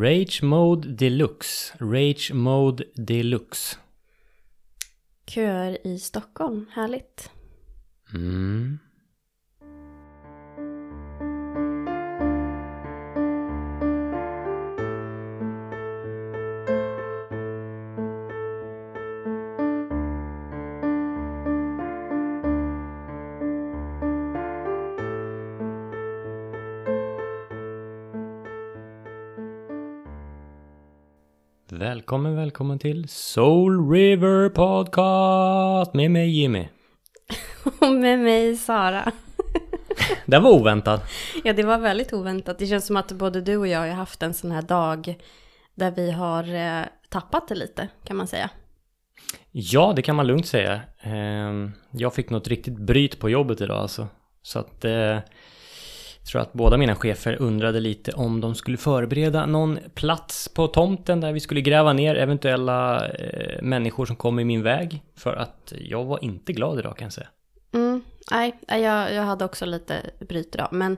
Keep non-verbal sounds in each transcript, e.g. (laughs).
Rage Mode Deluxe. Rage Mode Deluxe. Köer i Stockholm, härligt. Mm. Välkommen, välkommen till Soul River Podcast med mig Jimmy. (laughs) Och med mig Sara. (laughs) Det var oväntat. Ja, det var väldigt oväntat. Det känns som att både du och jag har haft en sån här dag där vi har eh, tappat det lite, kan man säga. Ja, det kan man lugnt säga. Ehm, jag fick något riktigt bryt på jobbet idag alltså. Så att eh, tror att båda mina chefer undrade lite om de skulle förbereda någon plats på tomten där vi skulle gräva ner eventuella eh, människor som kom i min väg. För att jag var inte glad idag kan jag säga. Mm, nej, jag, jag hade också lite bryt idag. Men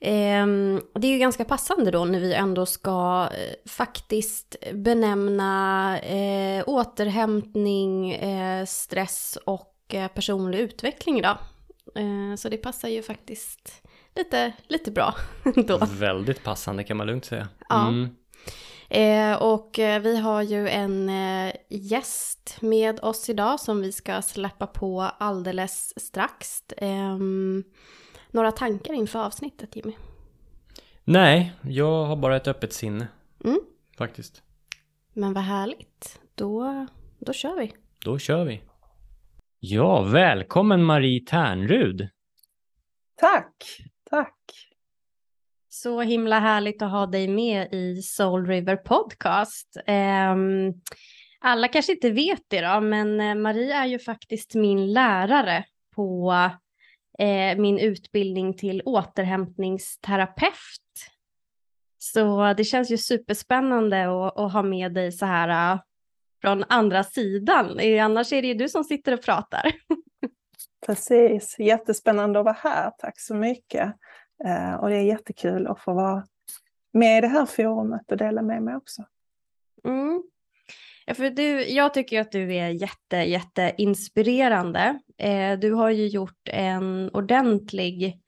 eh, det är ju ganska passande då när vi ändå ska eh, faktiskt benämna eh, återhämtning, eh, stress och eh, personlig utveckling idag. Eh, så det passar ju faktiskt lite, lite bra (laughs) då. Väldigt passande kan man lugnt säga. Ja. Mm. Eh, och eh, vi har ju en eh, gäst med oss idag som vi ska släppa på alldeles strax. Ehm, några tankar inför avsnittet Jimmy? Nej, jag har bara ett öppet sinne. Mm. Faktiskt. Men vad härligt. Då, då kör vi. Då kör vi. Ja, välkommen Marie Tärnrud. Tack, tack. Så himla härligt att ha dig med i Soul River Podcast. Ehm, alla kanske inte vet det då, men eh, Marie är ju faktiskt min lärare på eh, min utbildning till återhämtningsterapeut. Så det känns ju superspännande att, att ha med dig så här äh, från andra sidan. Eh, Annars är det ju du som sitter och pratar. (laughs) Precis, jättespännande att vara här. Tack så mycket. Eh, och det är jättekul att få vara med i det här forumet och dela med mig också. Mm. Ja, för du, jag tycker att du är jätte, jätte inspirerande. Eh, du har ju gjort en ordentlig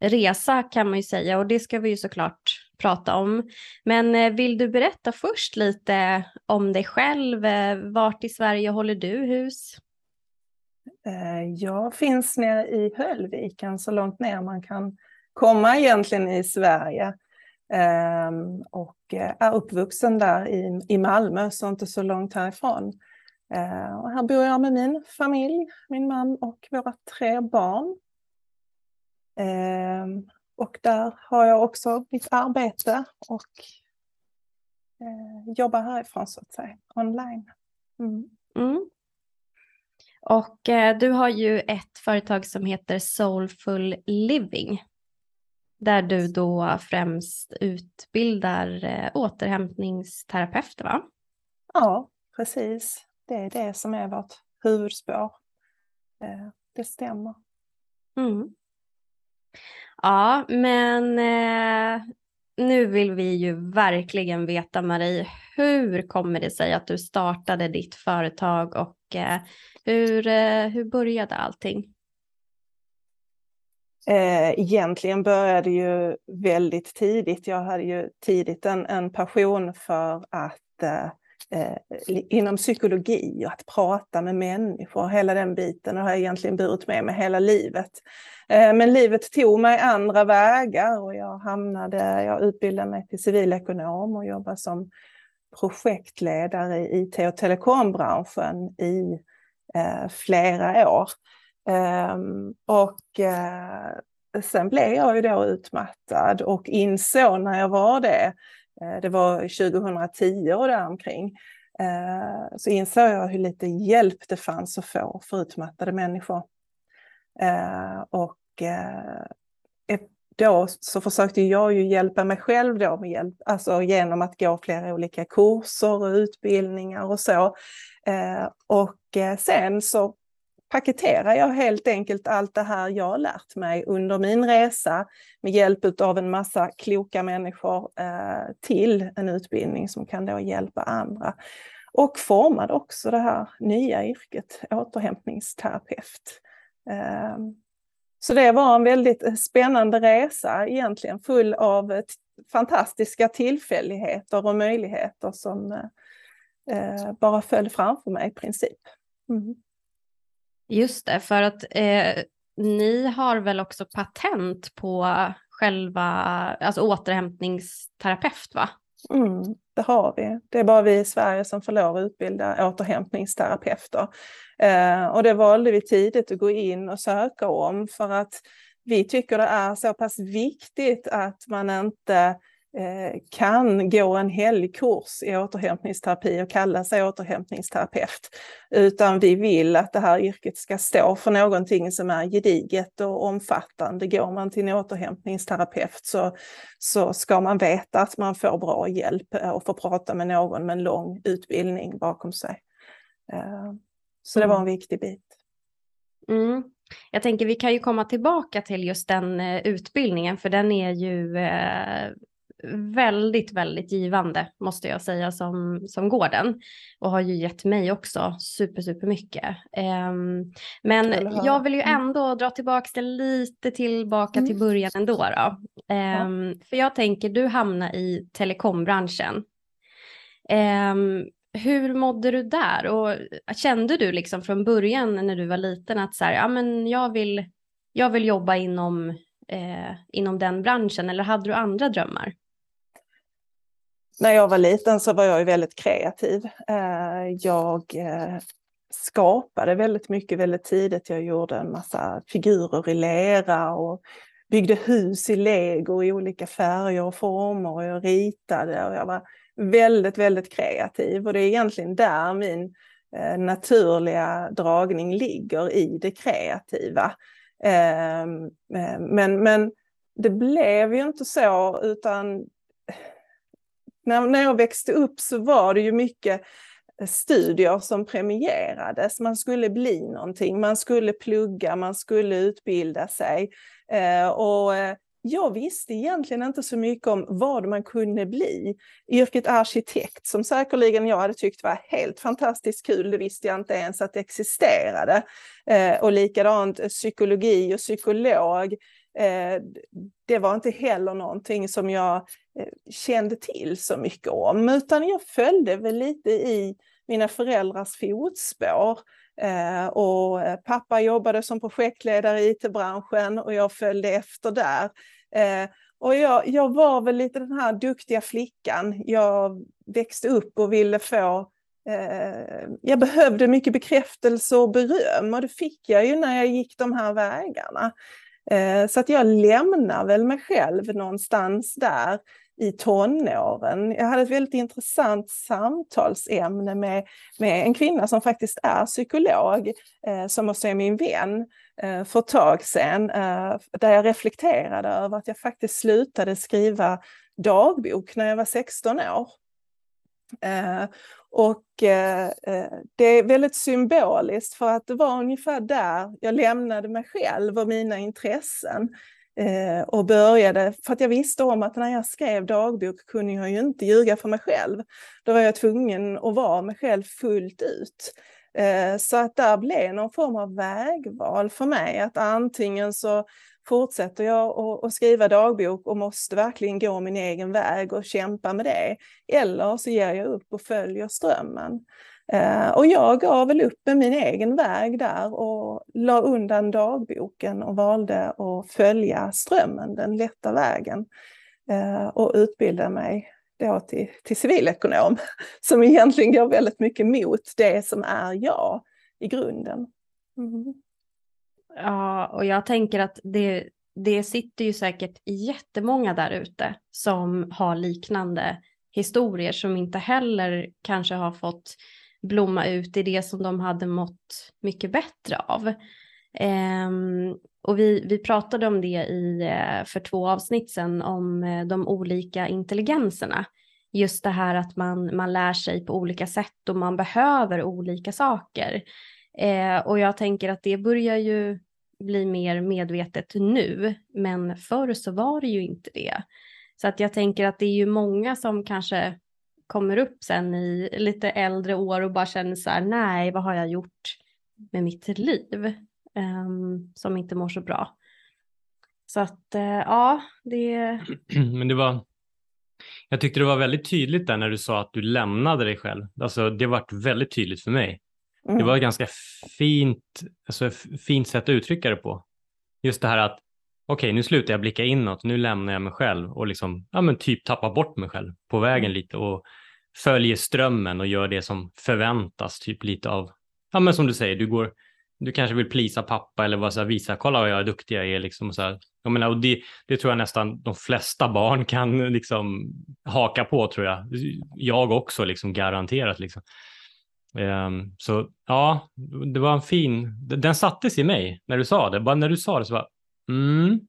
resa kan man ju säga och det ska vi ju såklart prata om. Men eh, vill du berätta först lite om dig själv? Eh, Vart i Sverige håller du hus? Eh, jag finns nere i Höllviken, så långt ner man kan komma egentligen i Sverige. Ehm, och eh, är uppvuxen där i, i Malmö, så inte så långt härifrån. Ehm, och här bor jag med min familj, min man och våra tre barn. Ehm, och där har jag också mitt arbete och eh, jobbar härifrån så att säga, online. Mm. Mm. Och eh, du har ju ett företag som heter Soulful Living. Där du då främst utbildar eh, återhämtningsterapeuter va? Ja, precis. Det är det som är vårt huvudspår. Eh, det stämmer. Mm. Ja, men eh, nu vill vi ju verkligen veta Marie, hur kommer det sig att du startade ditt företag och eh, hur, hur började allting? Eh, egentligen började ju väldigt tidigt. Jag hade ju tidigt en, en passion för att eh, eh inom psykologi och att prata med människor, hela den biten och har jag egentligen burit med mig hela livet. Eh, men livet tog mig andra vägar och jag hamnade, jag utbildade mig till civilekonom och jobbade som projektledare i IT och telekombranschen i eh, flera år. Um, och uh, sen blev jag ju då utmattad och insåg när jag var det, eh, det var 2010 och däromkring, eh, så insåg jag hur lite hjälp det fanns att få för utmattade människor. Eh, och då så försökte jag ju hjälpa mig själv då med hjälp, alltså genom att gå flera olika kurser och utbildningar och så. och sen så paketerar jag helt enkelt allt det här jag lärt mig under min resa med hjälp av en massa kloka människor eh, till en utbildning som kan då hjälpa andra. Och formade också det här nya yrket återhämtningsterapeut. Eh, så det var en väldigt eh, spännande resa egentligen full av eh, fantastiska tillfälligheter och möjligheter som eh, eh, bara föll framför mig i princip. Mm. Just det, för att eh, ni har väl också patent på själva alltså återhämtningsterapeut va? Mm, det har vi. Det är bara vi i Sverige som får lov att utbilda återhämtningsterapeuter. Eh, och det valde vi tidigt att gå in och söka om för att vi tycker det är så pass viktigt att man inte kan gå en helgkurs i återhämtningsterapi och kalla sig återhämtningsterapeut. Utan vi vill att det här yrket ska stå för någonting som är gediget och omfattande. Går man till en återhämtningsterapeut så, så ska man veta att man får bra hjälp och får prata med någon med en lång utbildning bakom sig. Eh, så det var en mm. viktig bit. Mm. Jag tänker vi kan ju komma tillbaka till just den eh, utbildningen för den är ju väldigt, väldigt givande måste jag säga som, som går den. Och har ju gett mig också super, super mycket. Um, men jag vill ju mm. ändå dra tillbaka det lite tillbaka mm. till början ändå. Då. Um, ja. För jag tänker, du hamnar i telekombranschen. Um, hur mådde du där och kände du liksom från början när du var liten att så här, ja men jag vill, jag vill jobba inom, eh, inom den branschen eller hade du andra drömmar? När jag var liten så var jag väldigt kreativ. Eh, jag eh, skapade väldigt mycket väldigt tidigt. Jag gjorde en massa figurer i lera och byggde hus i lego i olika färger och former och jag ritade och jag var väldigt, väldigt kreativ och det är egentligen där min eh, naturliga dragning ligger i det kreativa. Men, men det blev ju inte så utan när, när jag växte upp så var det ju mycket eh, studier som premierades. Man skulle bli någonting, man skulle plugga, man skulle utbilda sig. Eh, och eh, jag visste egentligen inte så mycket om vad man kunde bli. Yrket arkitekt, som säkerligen jag hade tyckt var helt fantastiskt kul, det visste jag inte ens att det existerade. Eh, och likadant eh, psykologi och psykolog. Eh, det var inte heller någonting som jag Eh, kände till så mycket om, utan jag följde väl lite i mina föräldrars fotspår. Eh, och eh, pappa jobbade som projektledare i IT-branschen och jag följde efter där. Och jag, jag var väl lite den här duktiga flickan. Jag växte upp och ville få jag behövde mycket bekräftelse och beröm och det fick jag ju när jag gick de här vägarna. Eh, så att jag lämnar väl mig själv någonstans där i tonåren. Jag hade ett väldigt intressant samtalsämne med, med en kvinna som faktiskt är psykolog, eh, som också är min vän, eh, för ett tag sedan, eh, där jag reflekterade över att jag faktiskt slutade skriva dagbok när jag var 16 år. Eh, och eh, eh, det är väldigt symboliskt för att det var ungefär där jag lämnade mig själv och mina intressen Eh, och började, för att jag visste om att när jag skrev dagbok kunde jag ju inte ljuga för mig själv. Då var jag tvungen att vara mig själv fullt ut. Eh, så att där blev någon form av vägval för mig, att antingen så fortsätter jag att skriva dagbok och måste verkligen gå min egen väg och kämpa med det. Eller så ger jag upp och följer strömmen. Eh, och jag gav väl upp med min egen väg där och la undan dagboken och valde att följa strömmen, den lätta vägen. Eh, och utbilda mig då till, till civilekonom, (laughs) som egentligen går väldigt mycket mot det som är jag i grunden. Mm. Ja, och jag tänker att det, det sitter ju säkert jättemånga där ute som har liknande historier som inte heller kanske har fått blomma ut i det som de hade mått mycket bättre av. Um, och vi, vi pratade om det i, eh, för två avsnitt sedan om eh, de olika intelligenserna. Just det här att man, man lär sig på olika sätt och man behöver olika saker. Eh, och jag tänker att det börjar ju bli mer medvetet nu, men förr så var det ju inte det. Så att jag tänker att det är ju många som kanske kommer upp sen i lite äldre år och bara känner så här, nej, vad har jag gjort med mitt liv um, som inte mår så bra. Så att uh, ja, det... (clears throat) Men det var, jag tyckte det var väldigt tydligt där när du sa att du lämnade dig själv. Alltså det var väldigt tydligt för mig. Mm. Det var ett ganska fint, alltså, fint sätt att uttrycka det på. Just det här att okej, nu slutar jag blicka inåt, nu lämnar jag mig själv och liksom, ja men typ tappar bort mig själv på vägen mm. lite och följer strömmen och gör det som förväntas, typ lite av, ja men som du säger, du går, du kanske vill plisa pappa eller bara så här, visa, kolla vad jag är duktig jag är liksom. Och så här. Jag menar, och det, det tror jag nästan de flesta barn (laughs) kan liksom haka på tror jag. Jag också liksom garanterat liksom. Um, så ja, det var en fin, den sattes i mig när du sa det. Bara när du sa det så var mm,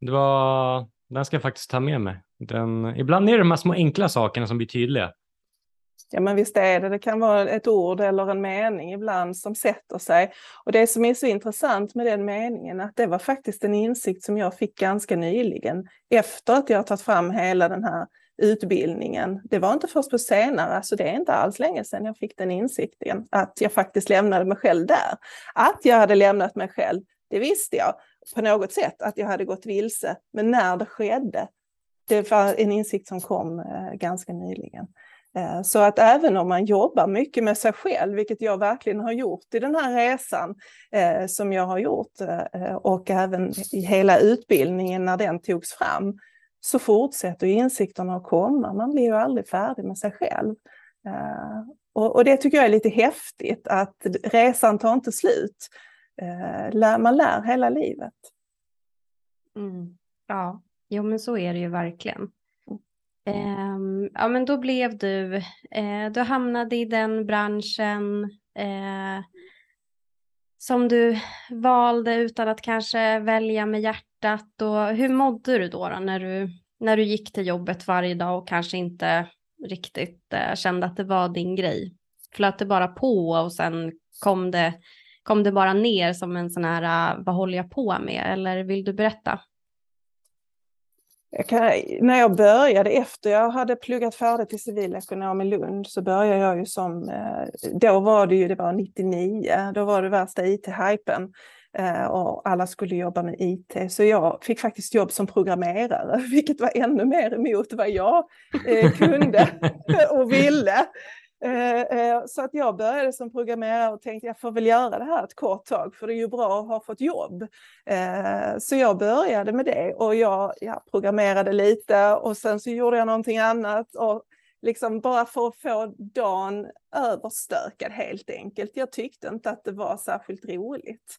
det var, den ska jag faktiskt ta med mig. Den, ibland är det de här små enkla sakerna som blir tydliga. Ja men visst är det, det kan vara ett ord eller en mening ibland som sätter sig. Och det som är så intressant med den meningen att det var faktiskt en insikt som jag fick ganska nyligen efter att jag tagit fram hela den här utbildningen. Det var inte först på senare, alltså det är inte alls länge sedan jag fick den insikten att jag faktiskt lämnade mig själv där. Att jag hade lämnat mig själv, det visste jag på något sätt att jag hade gått vilse. Men när det skedde, det var en insikt som kom eh, ganska nyligen. Eh, så att även om man jobbar mycket med sig själv, vilket jag verkligen har gjort i den här resan eh, som jag har gjort eh, och även i hela utbildningen när den togs fram, så fortsätter insikterna att komma. Man blir ju aldrig färdig med sig själv. Eh, och, det tycker jag är lite häftigt, att resan tar inte slut. Man lär hela livet. Mm. Ja, jo men så är det ju verkligen. Um, ja, men då blev du, uh, du hamnade i den branschen uh, som du valde utan att kanske välja med hjärtat. Och hur mådde du då, då när, du, när du gick till jobbet varje dag och kanske inte riktigt uh, kände att det var din grej? Flöt det bara på och sen kom det, kom det bara ner som en sån här, vad håller jag på med? Eller vill du berätta? Jag kan, när jag började, efter jag hade pluggat färdigt till civilekonom i Lund, så började jag ju som, eh, då var det ju, det var 99, då var det värsta IT-hypen eh, och alla skulle jobba med IT. Så jag fick faktiskt jobb som programmerare, (laughs) vilket var ännu mer emot vad jag eh, kunde (laughs) och ville. Eh, eh, så att jag började som programmerare och tänkte jag får väl göra det här ett kort tag för det är ju bra att ha fått jobb. Eh, så jag började med det och jag jag programmerade lite och sen så gjorde jag någonting annat. Och liksom bara för att få dagen överstökad helt enkelt. Jag tyckte inte att det var särskilt roligt.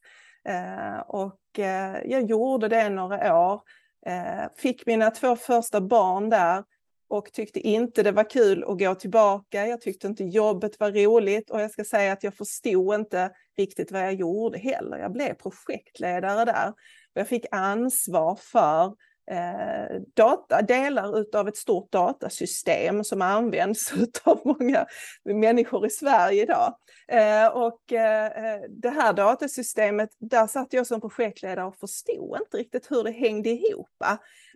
Och jag gjorde det några år. Fick mina två första barn där och tyckte inte det var kul att gå tillbaka. Jag tyckte inte jobbet var roligt och jag ska säga att jag förstod inte riktigt vad jag gjorde heller. Jag blev projektledare där. och Jag fick ansvar för eh, data, delar av ett stort datasystem som används (laughs) av många människor i Sverige idag. Eh, och eh, det här datasystemet, där satt jag som projektledare och förstod inte riktigt hur det hängde ihop.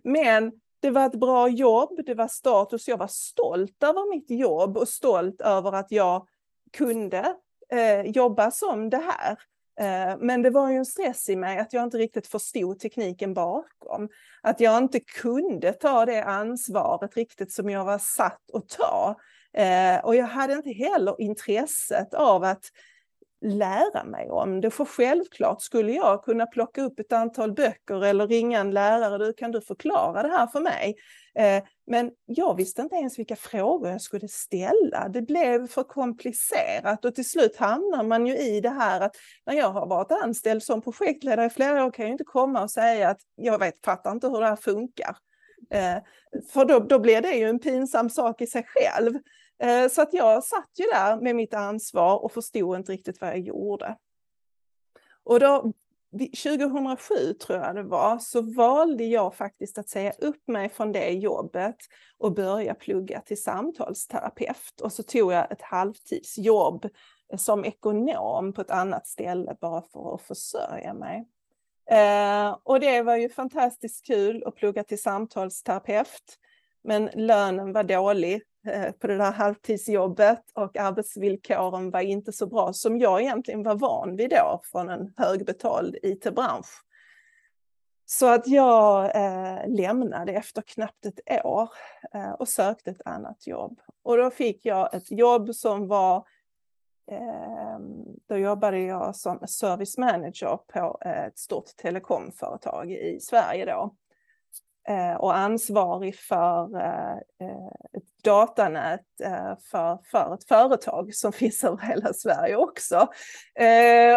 Men det var ett bra jobb, det var status, jag var stolt över mitt jobb och stolt över att jag kunde eh, jobba som det här. Eh, men det var ju en stress i mig att jag inte riktigt förstod tekniken bakom. Att jag inte kunde ta det ansvaret riktigt som jag var satt att ta. Eh, och jag hade inte heller intresset av att lära mig om det. För självklart skulle jag kunna plocka upp ett antal böcker eller ringa en lärare. Du, kan du förklara det här för mig? Eh, men jag visste inte ens vilka frågor jag skulle ställa. Det blev för komplicerat och till slut hamnar man ju i det här att när jag har varit anställd som projektledare i flera år kan jag inte komma och säga att jag vet, fattar inte hur det här funkar. Eh, för då, då blir det ju en pinsam sak i sig själv. Eh, så att jag satt ju där med mitt ansvar och förstod inte riktigt vad jag gjorde. Och då, 2007 tror jag det var, så valde jag faktiskt att säga upp mig från det jobbet och börja plugga till samtalsterapeut. Och så tog jag ett halvtidsjobb eh, som ekonom på ett annat ställe bara för att försörja mig. Eh, och det var ju fantastiskt kul att plugga till samtalsterapeut. Men lönen var dålig Eh, på det där halvtidsjobbet och arbetsvillkoren var inte så bra som jag egentligen var van vid då från en högbetald IT-bransch. Så att jag eh, lämnade efter knappt ett år eh, och sökte ett annat jobb. Och då fick jag ett jobb som var eh, då jobbade jag som service manager på ett stort telekomföretag i Sverige då. Eh, och ansvarig för eh, eh, ett datanät för, för ett företag som (laughs) finns över hela Sverige också.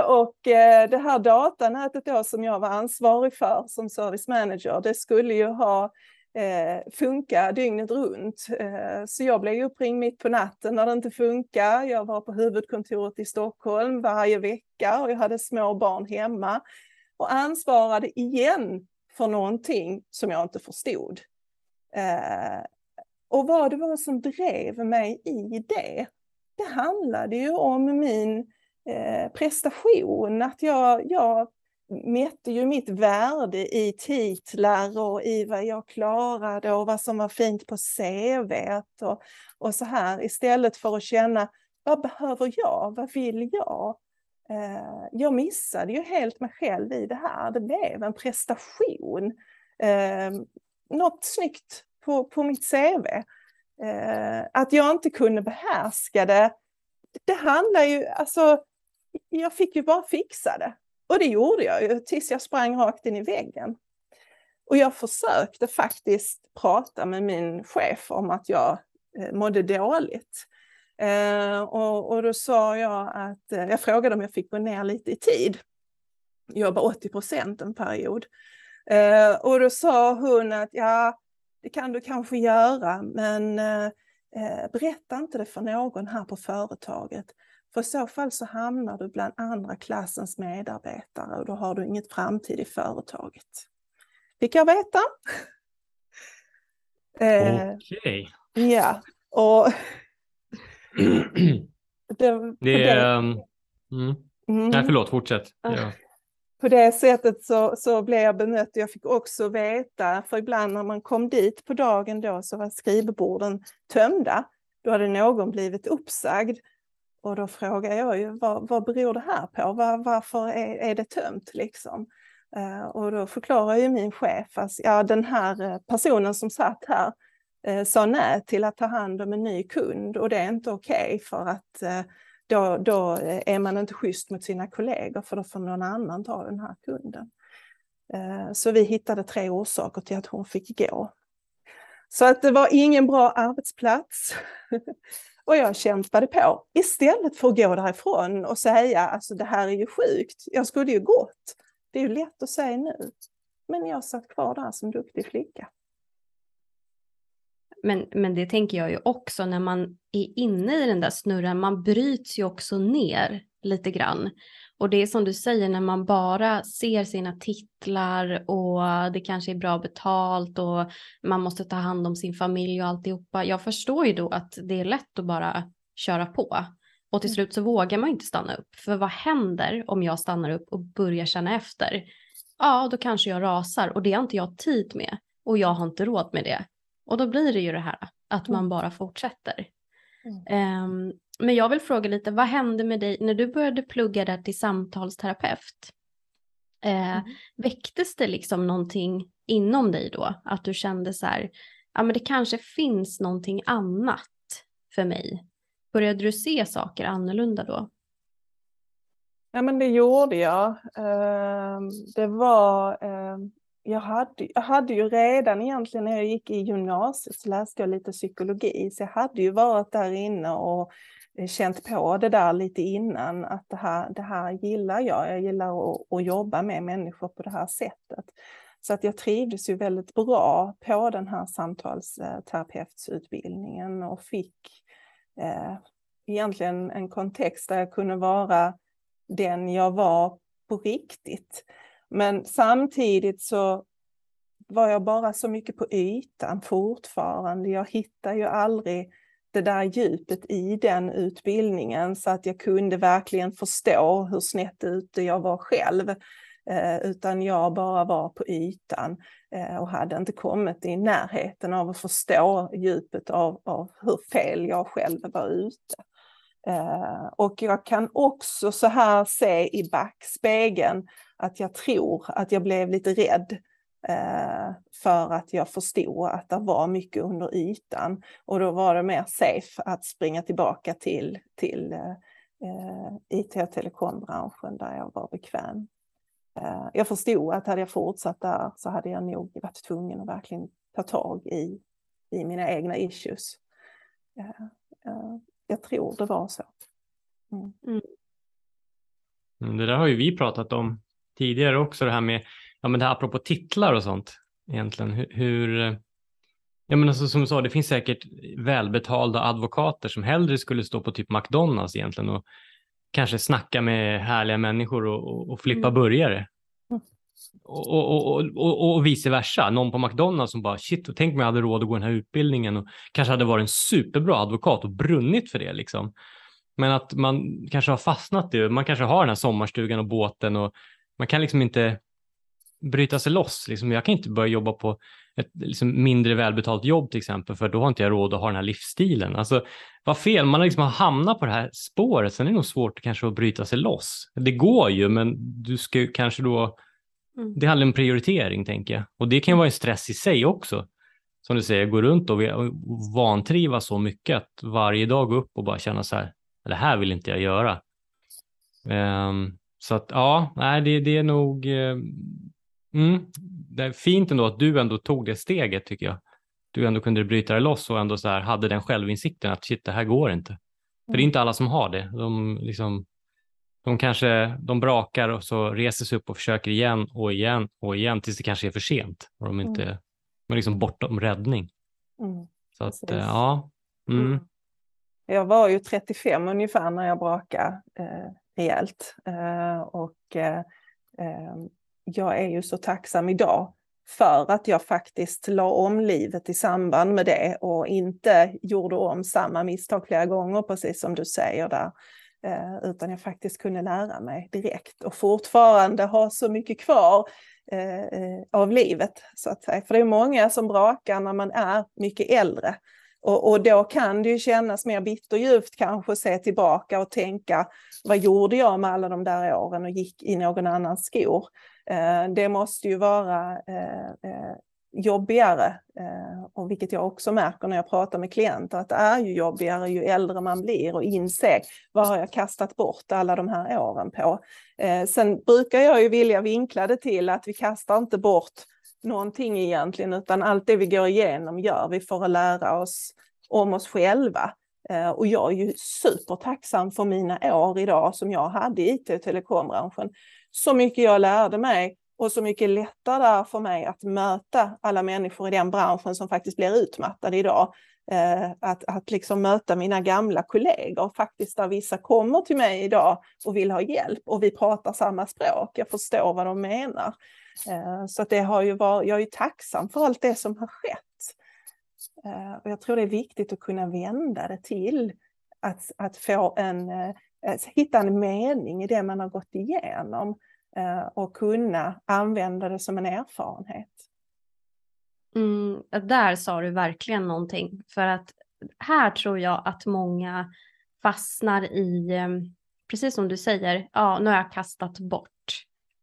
Och det här datanätet då som jag var ansvarig för som service manager, det skulle ju ha funka dygnet runt. Så jag blev uppringd mitt på natten när det inte funkar. Jag var på huvudkontoret i Stockholm varje vecka och jag hade små barn hemma och ansvarade igen för någonting som jag inte förstod. Eh, och vad det var som drev mig i det, det handlade ju om min eh, prestation, att jag, jag mätte ju mitt värde i titlar och i vad jag klarade och vad som var fint på CV och, och så här istället för att känna vad behöver jag, vad vill jag? Eh, jag missade ju helt mig själv i det här, det blev en prestation. Eh, något snyggt på, på mitt CV. Eh, att jag inte kunde behärska det, det handlar ju, alltså jag fick ju bara fixa det. Och det gjorde jag ju tills jag sprang rakt in i väggen. Och jag försökte faktiskt prata med min chef om att jag eh, mådde dåligt. Eh, och, och, då sa jag att, eh, jag frågade om jag fick gå ner lite i tid. Jobba 80 procent en period. Eh, och då sa hon att ja, det kan du kanske göra, men eh, eh, berätta inte det för någon här på företaget. För i så fall så hamnar du bland andra klassens medarbetare och då har du inget framtid i företaget. Fick jag veta. Eh, Okej. Okay. Ja, och... (clears throat) det, det är... Mm. Mm. Nej, förlåt, fortsätt. Ja. På det sättet så, så blev jag bemött. Jag fick också veta, för ibland när man kom dit på dagen då så var skrivborden tömda. Då hade någon blivit uppsagd och då frågar jag ju vad, vad beror det här på? Var, varför är, är det tömt liksom? Uh, och då förklarar ju min chef att ja, den här eh, personen som satt här Eh, sa nej till att ta hand om en ny kund och det är inte okej okay för att eh, då, då är man inte schysst mot sina kollegor för då får någon annan ta den här kunden. Eh, så vi hittade tre orsaker till att hon fick gå. Så att det var ingen bra arbetsplats. (laughs) Och jag kämpade på istället för att gå därifrån och säga alltså det här är ju sjukt, jag skulle ju gått. Det är ju lätt att säga nu. Men jag satt kvar där som duktig flicka. Men, men det tänker jag ju också när man är inne i den där snurran, man bryts ju också ner lite grann. Och det är som du säger när man bara ser sina titlar och det kanske är bra betalt och man måste ta hand om sin familj och alltihopa. Jag förstår ju då att det är lätt att bara köra på. Och till mm. slut så vågar man inte stanna upp. För vad händer om jag stannar upp och börjar känna efter? Ja, då kanske jag rasar och det har inte jag tid med. Och jag har inte råd med det. Och då blir det ju det här att man mm. bara fortsätter. Mm. Um, men jag vill fråga lite, vad hände med dig när du började plugga där till samtalsterapeut? Eh, mm. Väcktes det liksom någonting inom dig då? Att du kände så här, ja men det kanske finns någonting annat för mig. Började du se saker annorlunda då? Ja men det gjorde jag. Uh, det var, jag, hade, jag hade ju redan egentligen när jag gick i gymnasiet så läste jag lite psykologi. Så jag hade ju varit där inne och eh, känt på det där lite innan, att det här, det här gillar jag. Jag gillar att, att jobba med människor på det här sättet. Så att jag trivdes ju väldigt bra på den här samtalsterapeutsutbildningen och fick eh, egentligen en kontext där jag kunde vara den jag var på riktigt. Men samtidigt så var jag bara så mycket på ytan fortfarande. Jag hittade ju aldrig det där djupet i den utbildningen så att jag kunde verkligen förstå hur snett ute jag var själv. Eh, utan jag bara var på ytan eh, och hade inte kommit i närheten av att förstå djupet av, av hur fel jag själv var ute. Eh, och jag kan också så här se i backspegeln att jag tror att jag blev lite rädd eh, för att jag förstod att det var mycket under ytan. Och då var det mer safe att springa tillbaka till, till eh, eh IT och telekombranschen där jag var bekväm. Eh, jag förstod att hade jag fortsatt där så hade jag nog varit tvungen att verkligen ta tag i, i mina egna issues eh, jag tror det var så. Mm. mm. Mm. Det där har ju vi pratat om tidigare också, det här med, ja men det här apropå titlar och sånt egentligen, hur, hur ja men alltså som du sa, det finns säkert välbetalda advokater som hellre skulle stå på typ McDonalds egentligen och kanske snacka med härliga människor och, och, och flippa mm. burgare. Och, och, och, och, vice versa. Någon på McDonalds som bara shit, tänk om jag hade råd att gå den här utbildningen och kanske hade varit en superbra advokat och brunnit för det liksom. Men att man kanske har fastnat i, man kanske har den här sommarstugan och båten och man kan liksom inte bryta sig loss. Liksom, jag kan inte börja jobba på ett liksom, mindre välbetalt jobb till exempel, för då har inte jag råd att ha den här livsstilen. Alltså, vad fel, man har liksom hamnat på det här spåret, sen är det nog svårt kanske att bryta sig loss. Det går ju, men du ska kanske då Mm. Det handlar om prioritering tänker jag. Och det kan vara en stress i sig också. Som du säger, gå runt och vantrivas så mycket att varje dag gå upp och bara känna så här, det här vill inte jag göra. Um, så att ja, nej, det, det är nog uh, mm, det är fint ändå att du ändå tog det steget tycker jag. Du ändå kunde bryta det loss och ändå så här hade den självinsikten att shit, det här går inte. För det är mm. inte alla som har det. De liksom de kanske de brakar och så reser sig upp och försöker igen och igen och igen tills det kanske är för sent och de inte mm. de är liksom bortom räddning. Mm. Så att eh, ja. Mm. mm. Jag var ju 35 ungefär när jag brakade eh, rejält eh, och eh, eh, jag är ju så tacksam idag för att jag faktiskt la om livet i samband med det och inte gjorde om samma misstag flera gånger, precis som du säger där. Eh, utan jag faktiskt kunde lära mig direkt och fortfarande ha så mycket kvar eh, eh, av livet. Så att säga. För det är många som brakar när man är mycket äldre. Och, och då kan det ju kännas mer bitterljuvt kanske att se tillbaka och tänka vad gjorde jag med alla de där åren och gick i någon annans skor. Eh, det måste ju vara jobbigare, eh, och vilket jag också märker när jag pratar med klienter, att det är ju jobbigare ju äldre man blir och inse vad har jag kastat bort alla de här åren på. Eh, sen brukar jag ju vilja vinkla det till att vi kastar inte bort någonting egentligen, utan allt det vi går igenom gör vi för att lära oss om oss själva. Eh, och jag är ju supertacksam för mina år idag som jag hade i IT och telekombranschen. Så mycket jag lärde mig och så mycket lättare för mig att möta alla människor i den branschen som faktiskt blir utmattade idag. Eh, att, att liksom möta mina gamla kollegor, faktiskt där vissa kommer till mig idag och vill ha hjälp och vi pratar samma språk. Jag förstår vad de menar. Eh, så att det har ju varit, jag är tacksam för allt det som har skett. Eh, och jag tror det är viktigt att kunna vända det till att, att få en, hitta en mening i det man har gått igenom. Eh, och kunna använda det som en erfarenhet. Mm, där sa du verkligen någonting för att här tror jag att många fastnar i, eh, precis som du säger, ja nu har jag kastat bort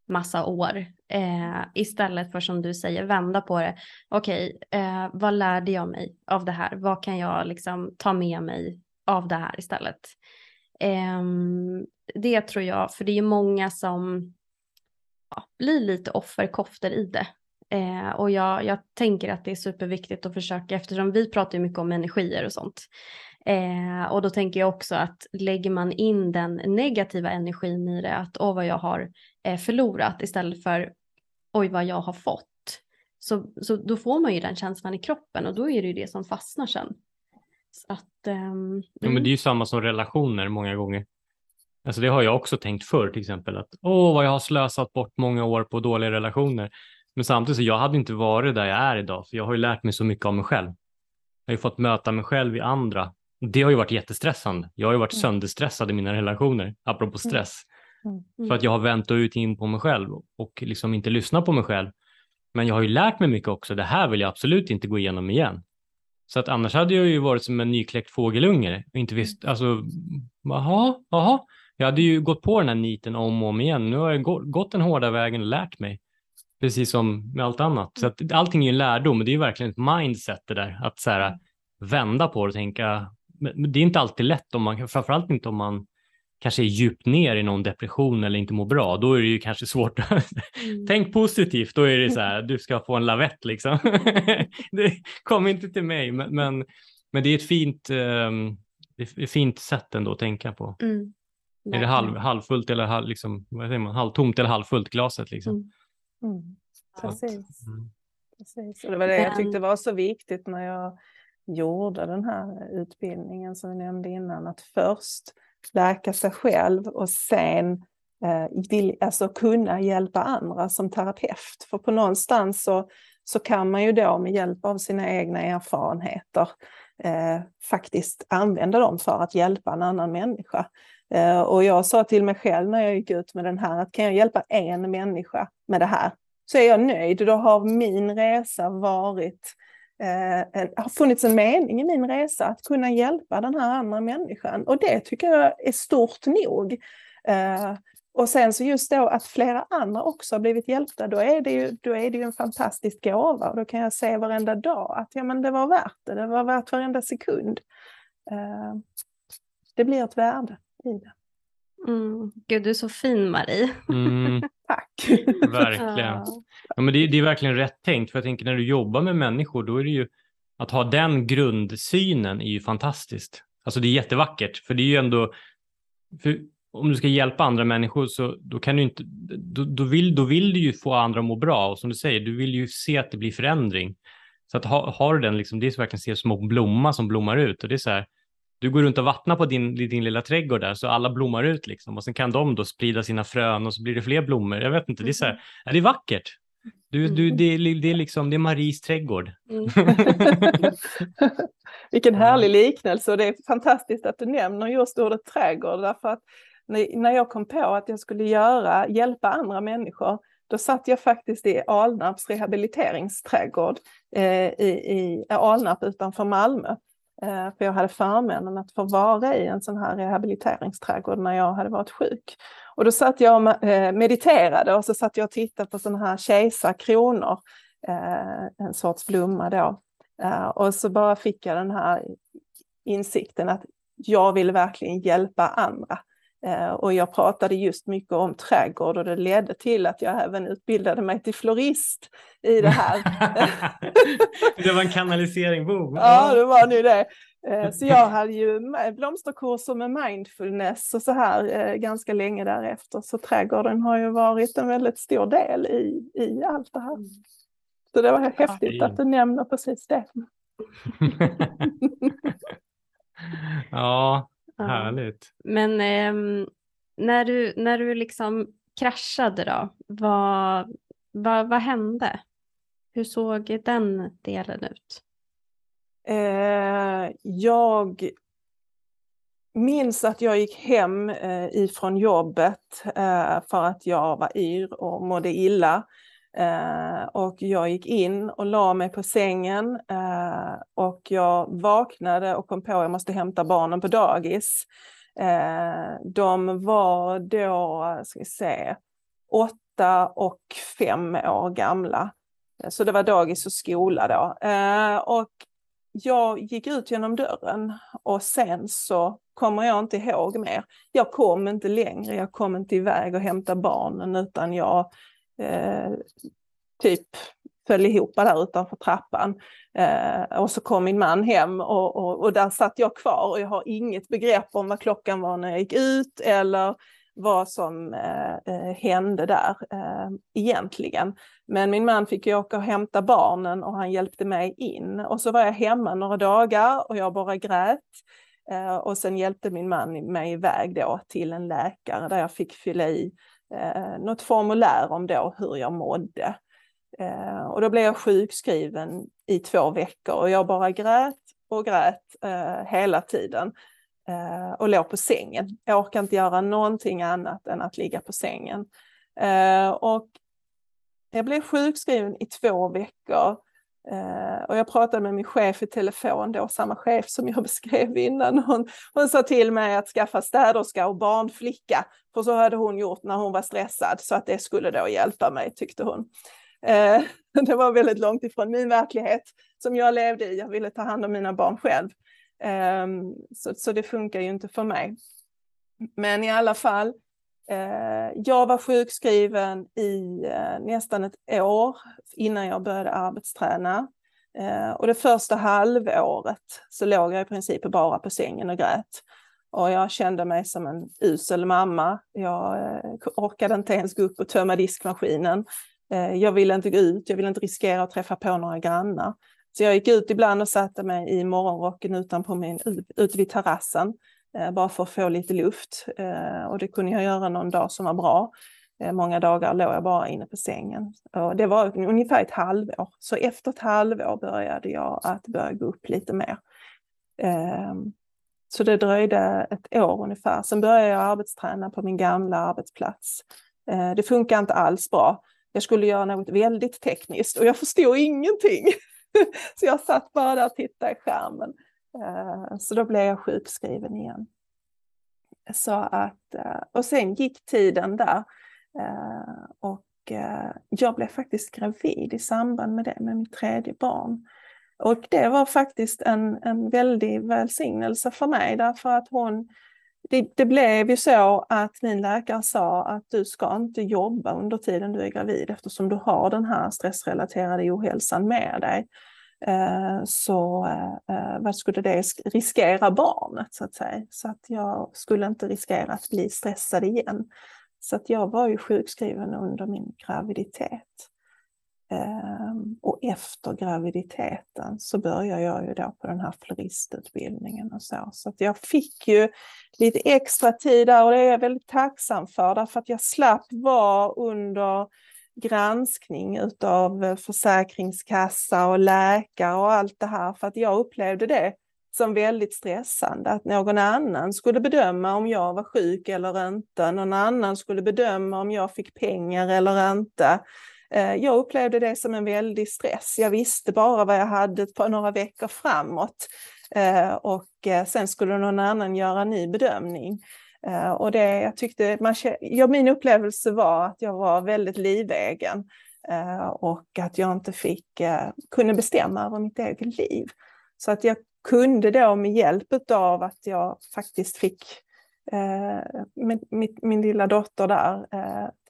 massa år eh, istället för som du säger vända på det. Okej, eh, vad lärde jag mig av det här? Vad kan jag liksom ta med mig av det här istället? Eh, det tror jag, för det är många som ja, blir lite offerkoftor i det. Eh, och jag, jag tänker att det är superviktigt att försöka eftersom vi pratar mycket om energier och sånt. Eh, och då tänker jag också att lägger man in den negativa energin i det, att åh vad jag har eh, förlorat istället för oj vad jag har fått. Så, så då får man ju den känslan i kroppen och då är det ju det som fastnar sen. Så att, um, ja, men det är ju samma som relationer många gånger. Alltså det har jag också tänkt förr till exempel att åh vad jag har slösat bort många år på dåliga relationer. Men samtidigt så jag hade inte varit där jag är idag för jag har ju lärt mig så mycket av mig själv. Jag har ju fått möta mig själv i andra Det har ju varit jättestressande. Jag har ju varit Mm. sönderstressad i mina relationer, apropå stress. Mm. För att jag har vänt ut in på mig själv och liksom inte lyssnat på mig själv. Men jag har ju lärt mig mycket också. Det här vill jag absolut inte gå igenom igen. Så att annars hade jag ju varit som en nykläckt fågelunge och inte visst, alltså, jaha, jaha. Jag hade ju gått på den här niten om och om igen. Nu har jag gå- gått den hårda vägen och lärt mig. Precis som med allt annat. Så att allting är ju en lärdom, men det är ju verkligen ett mindset det där. Att så här, vända på det och tänka, men det är inte alltid lätt om man, framförallt inte om man kanske är djupt ner i någon depression eller inte mår bra. Då är det ju kanske svårt. Mm. (laughs) Tänk positivt, då är det så här, du ska få en lavett liksom. (laughs) det kommer inte till mig, men, men, men det är ett fint, ehm, det är ett fint sätt ändå att tänka på. Mm. Är det halv, halvfullt eller halv, liksom, vad säger man, halvtomt eller halvfullt glaset liksom? Mm. Mm. Precis. Mm. Precis. Och det var det jag tyckte var så viktigt när jag gjorde den här utbildningen som vi nämnde innan. Att först läka sig själv och sen eh, vill, alltså kunna hjälpa andra som terapeut. För på någonstans så, så kan man ju då med hjälp av sina egna erfarenheter eh, faktiskt använda dem för att hjälpa en annan människa. Eh, och jag sa till mig själv när jag gick ut med den här att kan jag hjälpa en människa med det här så är jag nöjd. Då har min resa varit, eh, har funnits en mening i min resa att kunna hjälpa den här andra människan. Och det tycker jag är stort nog. Eh, och sen så just då att flera andra också har blivit hjälpta, då är det ju, då är det ju en fantastisk gåva. Och då kan jag se varenda dag att ja, men det var värt det, det var värt varenda sekund. Eh, det blir ett värde det. Mm. Gud, du är så fin Marie. Mm, (laughs) Tack! verkligen. Ja. Men det, det är verkligen rätt tänkt, för jag tänker när du jobbar med människor, då är det ju att ha den grundsynen är ju fantastiskt. Alltså det är jättevackert, för det är ju ändå, för om du ska hjälpa andra människor så då kan du inte, då, då, vill, då vill du ju få andra att må bra och som du säger, du vill ju se att det blir förändring. Så att ha, har du den, liksom, det är så verkligen se små blomma som blommar ut och det är så här, du går runt och vattnar på din, din lilla trädgård där så alla blommar ut liksom och sen kan de då sprida sina frön och så blir det fler blommor. Jag vet inte, det är så här, ja, det är vackert. Du, du, det, är- det är liksom, det är Maries trädgård. Mm. (laughs) (laughs) Vilken härlig liknelse och det är fantastiskt att du nämner just ordet trädgård därför att när när jag kom på att jag skulle göra, hjälpa andra människor, då satt jag faktiskt i Alnarps rehabiliteringsträdgård eh, i, i Alnarp utanför Malmö. Eh, för jag hade förmånen att få vara i en sån här rehabiliteringsträdgård när jag hade varit sjuk. Och då satt jag och eh, mediterade och så satt jag och tittade på sådana här kejsarkronor, eh, en sorts blomma då. Och så bara fick jag den här insikten att jag vill verkligen hjälpa andra. Eh, och jag pratade just mycket om trädgård och det ledde till att jag även utbildade mig till florist i det här. (laughs) det var en kanalisering, boom. (laughs) Ja, det var nu det. Eh, Så jag (laughs) hade ju blomsterkurser med mindfulness och så här eh, ganska länge därefter. Så trädgården har ju varit en väldigt stor del i, i allt det här. Så det var häftigt att du nämner precis det. Ja. Härligt. Men ehm, när, du, när du liksom kraschade då, vad, vad, vad hände? Hur såg den delen ut? Eh, jag minns att jag gick hem eh, ifrån jobbet eh, för att jag var yr och mådde illa. Eh, och jag gick in och la mig på sängen eh, och jag vaknade och kom på att jag måste hämta barnen på dagis. Eh, de var då, ska vi se, åtta och fem år gamla. Så det var dagis och skola då. Eh, och jag gick ut genom dörren och sen så kommer jag inte ihåg mer. Jag kom inte längre, jag kom inte iväg och hämtade barnen utan jag eh, typ föll ihop där utanför trappan. Eh, och så kom min man hem och, och, och där satt jag kvar och jag har inget begrepp om vad klockan var när jag gick ut eller vad som eh, eh, hände där eh, egentligen. Men min man fick ju åka och hämta barnen och han hjälpte mig in. Och så var jag hemma några dagar och jag bara grät. Eh, och sen hjälpte min man mig iväg då till en läkare där jag fick fylla i eh, något formulär om då hur jag mådde. Eh, och då blev jag sjukskriven i två veckor och jag bara grät och grät eh, hela tiden eh, och låg på sängen. Jag orkade inte göra någonting annat än att ligga på sängen. Eh, och jag blev sjukskriven i två veckor Eh, och jag pratade med min chef i telefon då, samma chef som jag (laughs) beskrev innan. Hon, hon sa till mig att skaffa städerska och barnflicka, för så hade hon gjort när hon var stressad, så att det skulle då hjälpa mig, tyckte hon. Eh, (laughs) det var väldigt långt ifrån min verklighet som jag levde i. Jag ville ta hand om mina barn själv. Eh, så, så det funkar ju inte för mig. Men i alla fall, Eh, jag var sjukskriven i eh, nästan ett år innan jag började arbetsträna. Eh, och det första halvåret så låg jag i princip bara på sängen och grät. Och jag kände mig som en usel mamma. Jag eh, orkade inte ens gå upp och tömma diskmaskinen. Eh, jag ville inte gå ut, jag ville inte riskera att träffa på några grannar. Så jag gick ut ibland och satte mig i morgonrocken utanpå min, ute vid terrassen Eh, Eh, bara för att få lite luft. Eh, och det kunde jag göra någon dag som var bra. Eh, många dagar låg jag bara inne på sängen. Och det var ungefär ett halvår. Så efter ett halvår började jag att börja gå upp lite mer. Ehm, så det dröjde ett år ungefär. Sen började jag arbetsträna på min gamla arbetsplats. Eh, det funkar inte alls bra. Jag skulle göra något väldigt tekniskt och jag förstod ingenting. (laughs) Så jag satt bara där och tittade i skärmen. Eh, så då blev jag sjukskriven igen. Så att, eh, och sen gick tiden där eh, och jag blev faktiskt gravid i samband med det, med mitt tredje barn. Och det var faktiskt en, en väldig välsignelse för mig därför att hon, det, det, blev ju så att min läkare sa att du ska inte jobba under tiden du är gravid eftersom du har den här stressrelaterade ohälsan med dig. Eh, så eh, vad skulle det riskera barnet så att säga. Så att jag skulle inte riskera att bli stressad igen. Så att jag var ju sjukskriven under min graviditet. Ehm, och efter graviditeten så började jag ju då på den här floristutbildningen och så. Så att jag fick ju lite extra tid där och det är jag väldigt tacksam för därför att jag slapp vara under granskning utav eh, försäkringskassa och läkare och allt det här för att jag upplevde det som väldigt stressande att någon annan skulle bedöma om jag var sjuk eller inte. Någon annan skulle bedöma om jag fick pengar eller inte. Eh, jag upplevde det som en väldig stress. Jag visste bara vad jag hade på några veckor framåt eh, och sen skulle någon annan göra en ny bedömning. Eh, och det, jag tyckte, man, ja, min upplevelse var att jag var väldigt livegen eh, och att jag inte fick, eh, kunde bestämma över mitt eget liv. Så att jag kunde då med hjälp av att jag faktiskt fick med, min, min lilla dotter där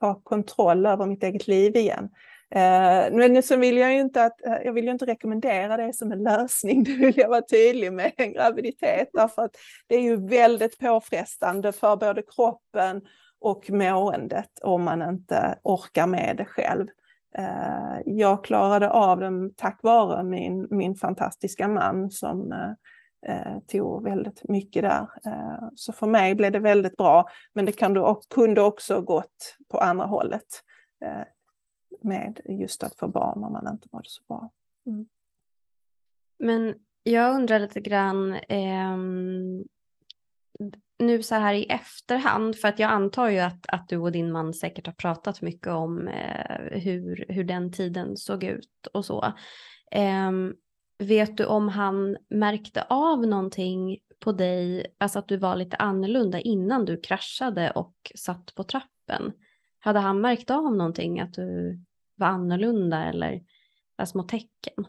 ta kontroll över mitt eget liv igen. Eh, men så vill jag ju inte att, eh, jag vill ju inte rekommendera det som en lösning, (laughs) det vill jag vara tydlig med, en graviditet, därför att det är ju väldigt påfrestande för både kroppen och måendet om man inte orkar med det själv. Eh, jag klarade av det tack vare min, min fantastiska man som tog väldigt mycket där. Så för mig blev det väldigt bra, men det kunde också gått på andra hållet med just att få barn om man inte mådde så bra. Mm. Men jag undrar lite grann eh, nu så här i efterhand, för att jag antar ju att, att du och din man säkert har pratat mycket om eh, hur, hur den tiden såg ut och så. Eh, vet du om han märkte av någonting på dig, alltså att du var lite annorlunda innan du kraschade och satt på trappen? Hade han märkt av någonting att du var annorlunda eller små tecken?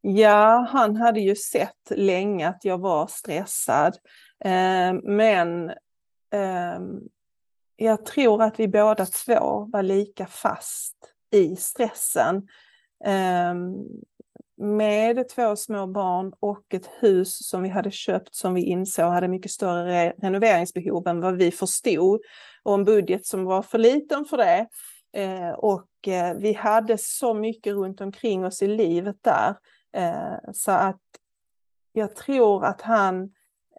Ja, han hade ju sett länge att jag var stressad. Eh, men eh, jag tror att vi båda två var lika fast i stressen. Eh, med två små barn och ett hus som vi hade köpt som vi insåg hade mycket större renoveringsbehov än vad vi förstod och en budget som var för liten för det. Eh, och eh, vi hade så mycket runt omkring oss i livet där. Eh, så att jag tror att han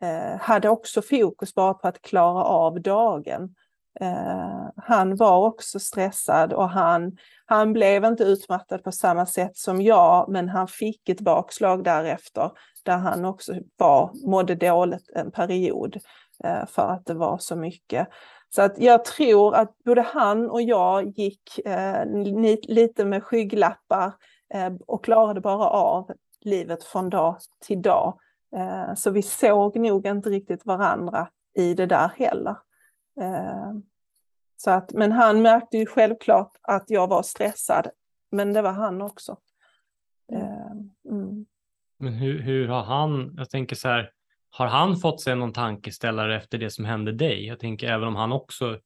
eh, hade också fokus bara på att klara av dagen. Eh, han var också stressad och han, han blev inte utmattad på samma sätt som jag, men han fick ett bakslag därefter där han också var, mådde dåligt en period eh, för att det var så mycket. Så att jag tror att både han och jag gick eh, lite med skygglappar eh, och klarade bara av livet från dag till dag. Eh, så vi såg nog inte riktigt varandra i det där heller. Eh, så att, men han märkte ju självklart att jag var stressad, men det var han också. Mm. Eh, mm. Men hur, hur har han, jag tänker så här, har han fått sig någon tankeställare efter det som hände dig? Jag tänker även om han också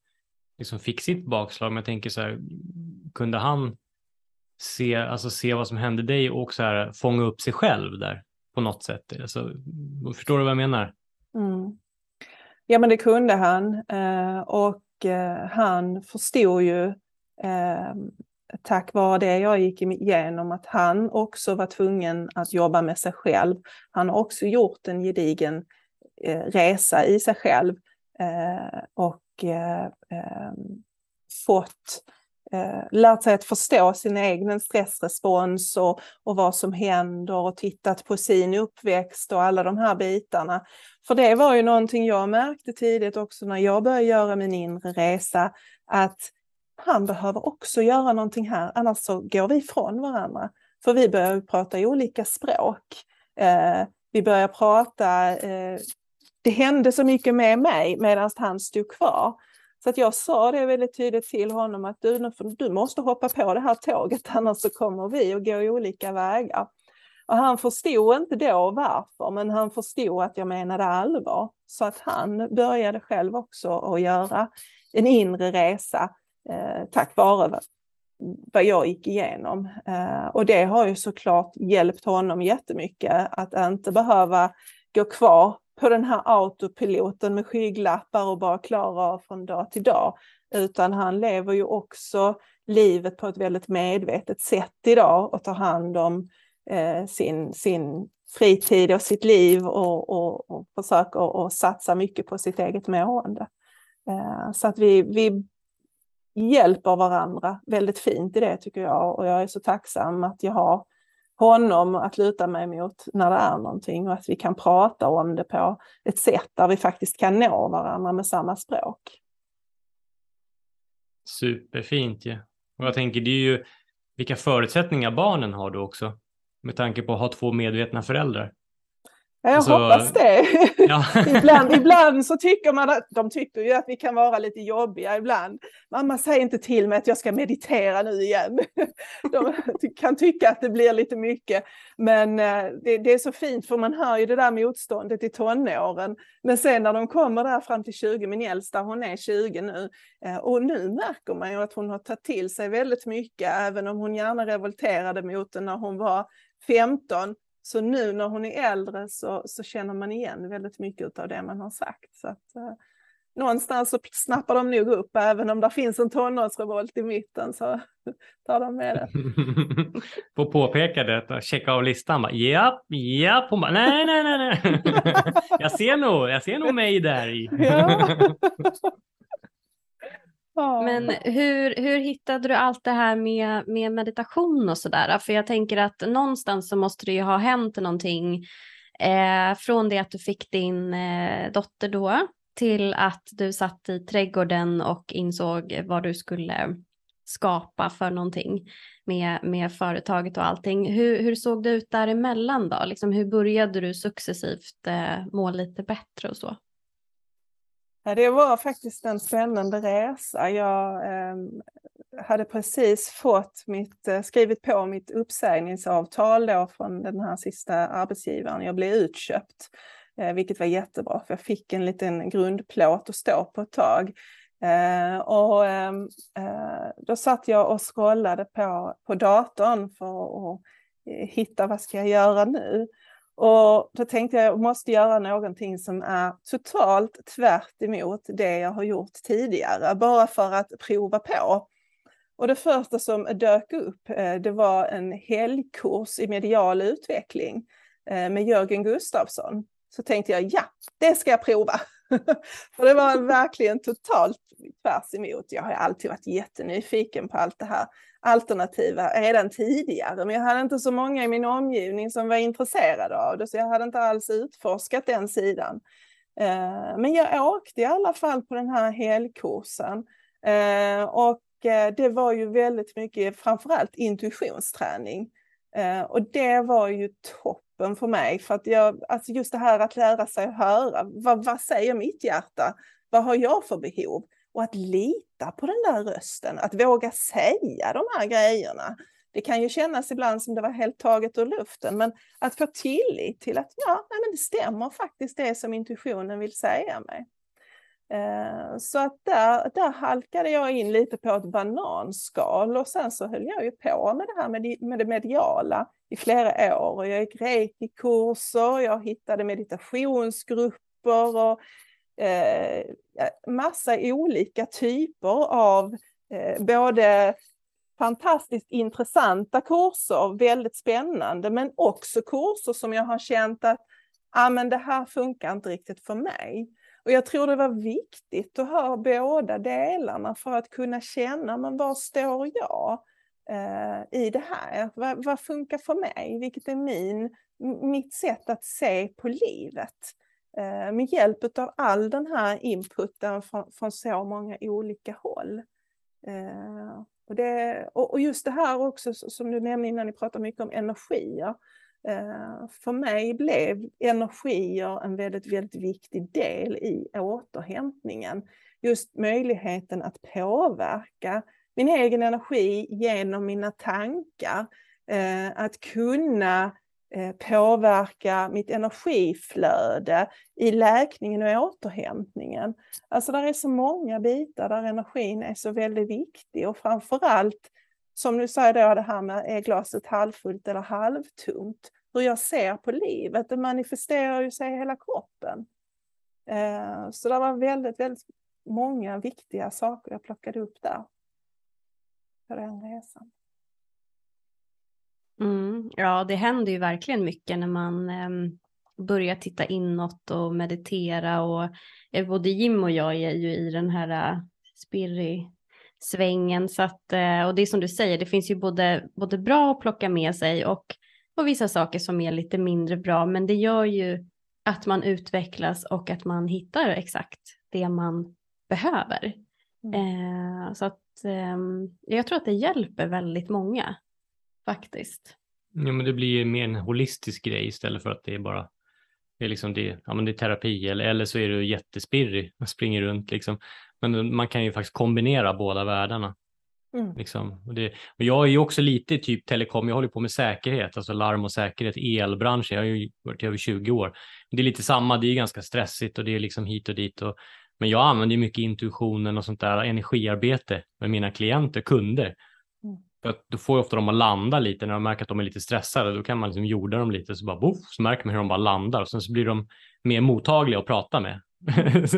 liksom fick sitt bakslag, men jag tänker så här, kunde han se, alltså se vad som hände dig och så här, fånga upp sig själv där på något sätt? Alltså, förstår du vad jag menar? Mm. Ja, men det kunde han eh, och eh, han förstod ju eh, tack vare det jag gick igenom att han också var tvungen att jobba med sig själv. Han har också gjort en gedigen resa i sig själv och ehm, fått lärt sig att förstå sin egen stressrespons och, och vad som händer och tittat på sin uppväxt och alla de här bitarna. För det var ju någonting jag märkte tidigt också när jag började göra min inre resa, att han behöver också göra någonting här, annars så går vi ifrån varandra. För vi börjar prata olika språk. Eh, vi börjar prata, eh, det hände så mycket med mig medan han stod kvar. Så att jag sa det väldigt tydligt till honom att du, du måste hoppa på det här tåget (laughs) annars så kommer vi att gå olika vägar. Och han förstod inte då varför, men han förstod att jag menade allvar. Så att han började själv också att göra en inre resa eh, tack vare vad jag gick igenom. Eh, och det har ju såklart hjälpt honom jättemycket att inte behöva gå kvar på den här autopiloten med skygglappar och bara klara av från dag till dag. Utan han lever ju också livet på ett väldigt medvetet sätt idag och tar hand om eh, sin, sin fritid och sitt liv och, och, och försöker och satsa mycket på sitt eget mående. Eh, så att vi, vi hjälper varandra väldigt fint i det tycker jag och jag är så tacksam att jag har honom att luta mig mot när det är någonting och att vi kan prata om det på ett sätt där vi faktiskt kan nå varandra med samma språk. Superfint ju. Ja. Och jag tänker det är ju vilka förutsättningar barnen har då också med tanke på att ha två medvetna föräldrar. Jag alltså, hoppas det. Ja. (laughs) ibland, ibland så tycker man att de tycker ju att vi kan vara lite jobbiga ibland. Mamma säger inte till mig att jag ska meditera nu igen. (laughs) De kan tycka att det blir lite mycket. Men eh, det, det, är så fint för man hör ju det där motståndet i tonåren. Men sen när de kommer där fram till 20, min äldsta hon är 20 nu. Eh, och nu märker man ju att hon har tagit till sig väldigt mycket. Även om hon gärna revolterade mot det när hon var 15 så nu när hon är äldre så, så känner man igen väldigt mycket av det man har sagt. Så att, eh, någonstans så snappar de nog upp, även om det finns en tonårsrevolt i mitten så (laughs) tar de med det. (laughs) På påpekandet och checka av listan. Ja, ja, nej, nej, nej, nej. (laughs) jag ser nog, jag ser nog mig där i. Ja. Men hur, hur hittade du allt det här med, med meditation och sådär? För jag tänker att någonstans så måste det ju ha hänt någonting eh, från det att du fick din eh, dotter då till att du satt i trädgården och insåg vad du skulle skapa för någonting med, med företaget och allting. Hur, hur såg det ut däremellan då? Liksom, hur började du successivt eh, må lite bättre och så? Ja, det var faktiskt en spännande resa. Jag eh, hade precis fått mitt, eh, skrivit på mitt uppsägningsavtal då från den här sista arbetsgivaren. Jag blev utköpt, eh, vilket var jättebra för jag fick en liten grundplåt att stå på ett tag. Eh, och ehm, eh, då satt jag och scrollade på, på datorn för att eh, hitta vad ska jag göra nu. Och då tänkte jag, jag måste göra någonting som är totalt tvärt emot det jag har gjort tidigare, bara för att prova på. Och det första som dök upp, eh, det var en helgkurs i medial utveckling eh, med Jörgen Gustafsson. Så tänkte jag, ja, det ska jag prova. (laughs) För det var verkligen totalt tvärs emot. Jag har alltid varit jättenyfiken på allt det här alternativa redan tidigare, men jag hade inte så många i min omgivning som var intresserade av det, så jag hade inte alls utforskat den sidan. Eh, men jag åkte i alla fall på den här helkursen eh, och eh, det var ju väldigt mycket, framförallt intuitionsträning. Och det var ju toppen för mig, för att jag, alltså just det här att lära sig höra, vad, vad säger mitt hjärta? Vad har jag för behov? Och att lita på den där rösten, att våga säga de här grejerna. Det kan ju kännas ibland som det var helt taget ur luften, men att få tillit till att ja, nej, men det stämmer faktiskt det som intuitionen vill säga mig. Eh, så att där, där halkade jag in lite på ett bananskal och sen så höll jag ju på med det här med, med det mediala i flera år. Och jag gick reikikurser, jag hittade meditationsgrupper och eh, massa olika typer av eh, både fantastiskt intressanta kurser, väldigt spännande, men också kurser som jag har känt att ah, men det här funkar inte riktigt för mig. Och jag tror det var viktigt att ha båda delarna för att kunna känna, men var står jag eh, i det här? Vad, vad, funkar för mig? Vilket är min, mitt sätt att se på livet? Eh, med hjälp av all den här inputen från, från så många olika håll. Eh, och, det, och, just det här också som du nämnde innan, ni pratade mycket om energier. Eh, för mig blev energier en väldigt, väldigt viktig del i återhämtningen. Just möjligheten att påverka min egen energi genom mina tankar. Att kunna Eh, påverka mitt energiflöde i läkningen och återhämtningen. Alltså där är så många bitar där energin är så väldigt viktig och framförallt som du säger då det här med är glaset halvfullt eller halvtomt. Hur jag ser på livet, det manifesterar ju sig i hela kroppen. Eh, så det var väldigt, väldigt många viktiga saker jag plockade upp där. På den resan. Mm, ja, det händer ju verkligen mycket när man eh, börjar titta inåt och meditera och eh, både Jim och jag är ju i den här uh, spirri svängen så att eh, och det är som du säger, det finns ju både, både bra att plocka med sig och, och vissa saker som är lite mindre bra, men det gör ju att man utvecklas och att man hittar exakt det man behöver. Mm. Eh, så att eh, jag tror att det hjälper väldigt många faktiskt. Ja, men det blir mer en holistisk grej istället för att det är bara det är, liksom det, ja, men det är terapi eller, eller så är du jättespirrig och springer runt. Liksom. Men man kan ju faktiskt kombinera båda världarna. Mm. Liksom. Och det, och jag är ju också lite typ telekom, jag håller på med säkerhet, alltså larm och säkerhet, elbranschen, jag har ju varit i över 20 år. Det är lite samma, det är ganska stressigt och det är liksom hit och dit. Och, men jag använder mycket intuitionen och sånt där energiarbete med mina klienter, kunder. För att då får ju ofta dem att landa lite när de märker att de är lite stressade. Då kan man liksom jorda dem lite så bara boff, så märker man hur de bara landar och sen så blir de mer mottagliga att prata med. (laughs)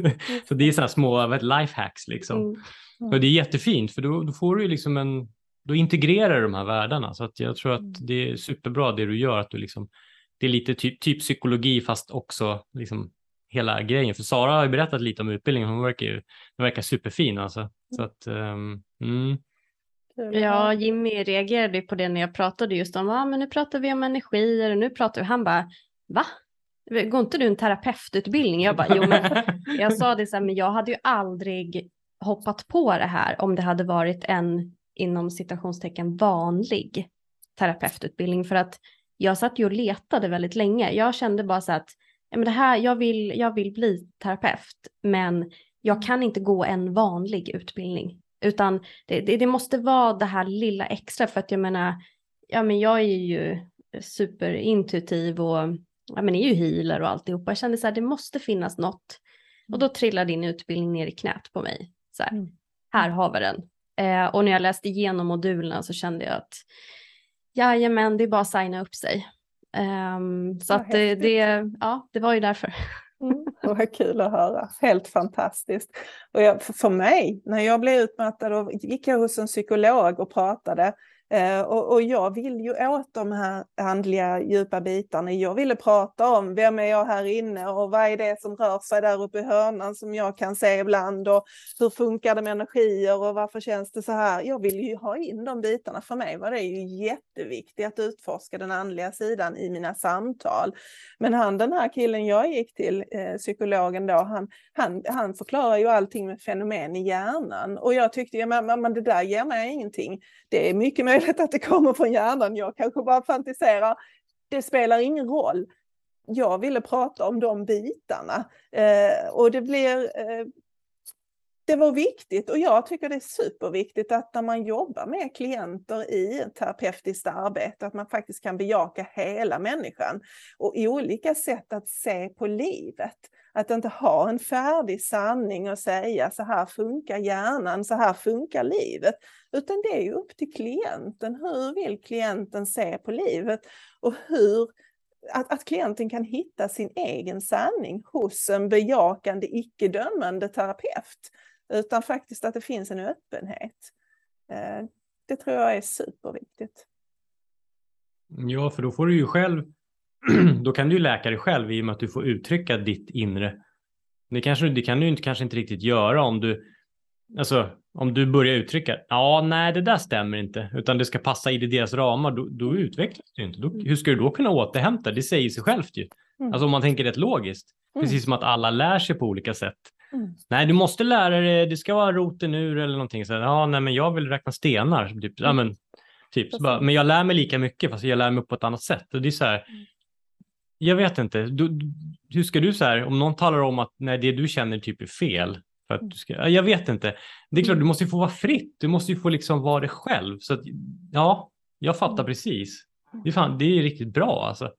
så det är sådana små vet, life hacks liksom. Mm. Mm. Och det är jättefint för då, då, får du ju liksom en, då integrerar du de här världarna. Så att jag tror att mm. det är superbra det du gör, att du liksom, det är lite typ, typ psykologi fast också liksom hela grejen. För Sara har ju berättat lite om utbildningen, hon verkar ju, den verkar superfin alltså. Så att, um, mm. Ja, Jimmy reagerade på det när jag pratade just om, ja ah, men nu pratar vi om energier och nu pratar vi, han bara, va? Går inte du en terapeututbildning? Jag bara, jo men (laughs) jag sa det så här, men jag hade ju aldrig hoppat på det här om det hade varit en inom citationstecken vanlig terapeututbildning för att jag satt ju och letade väldigt länge. Jag kände bara så att ja, men det här, jag, vill, jag vill bli terapeut men jag kan inte gå en vanlig utbildning. Utan det, det, det, måste vara det här lilla extra för att jag menar, ja men jag är ju superintuitiv och ja men är ju healer och alltihopa. Jag kände så här, det måste finnas något. Och då trillade din utbildning ner i knät på mig. Så här, mm. här har vi den. Eh, och när jag läste igenom modulerna så kände jag att jajamän, det är bara att signa upp sig. Um, så att det, det, ja, det var ju därför. Mm, (laughs) vad kul att höra, helt fantastiskt. Och jag, för mig, när jag blev utmattad och gick jag hos en psykolog och pratade, Eh, och, och, jag vill ju åt de här andliga djupa bitarna. Jag ville prata om vem är jag här inne och vad är det som rör sig där uppe i hörnan som jag kan se ibland och hur funkar det med energier och varför känns det så här? Jag vill ju ha in de bitarna. För mig var det ju jätteviktigt att utforska den andliga sidan i mina samtal. Men han den här killen jag gick till, eh, psykologen då, han, han, han förklarar ju allting med fenomen i hjärnan och jag tyckte, ja, men, men det där ger mig ingenting. Det är mycket möjligt möjligt att det kommer från hjärnan, jag kanske bara fantiserar. Det spelar ingen roll. Jag ville prata om de bitarna eh, och det blir eh, det var viktigt och jag tycker det är superviktigt att när man jobbar med klienter i terapeutiskt arbete att man faktiskt kan bejaka hela människan och olika sätt att se på livet. Att inte ha en färdig sanning och säga så här funkar hjärnan, så här funkar livet. Utan det är ju upp till klienten. Hur vill klienten se på livet? Och hur att, att klienten kan hitta sin egen sanning hos en bejakande, icke-dömande terapeut. Utan faktiskt att det finns en öppenhet. Eh, det tror jag är superviktigt. Ja, för då får du ju själv (clears throat) då kan du ju läka dig själv i och med att du får uttrycka ditt inre. Det, kanske, det kan du inte, kanske inte riktigt göra om du, alltså, om du börjar uttrycka, ja, nej, det där stämmer inte, utan det ska passa i deras ramar, då, då utvecklas du inte. Då, hur ska du då kunna återhämta? Det säger sig självt ju. Mm. Alltså om man tänker rätt logiskt, mm. precis som att alla lär sig på olika sätt. Mm. Nej, du måste lära dig, det ska vara roten ur eller någonting. Så, ja, nej, men jag vill räkna stenar. Typ, ja, men, typ, bara, men jag lär mig lika mycket fast jag lär mig på ett annat sätt. Och det är så här, mm jag vet inte. Du, hur ska du så här, om någon talar om att nej, det du känner typ är fel. För att du ska, jag vet inte. Det är klart, du måste ju få vara fritt. Du måste ju få liksom vara dig själv. Så att, ja, jag fattar precis. Det är, fan, det är riktigt bra alltså.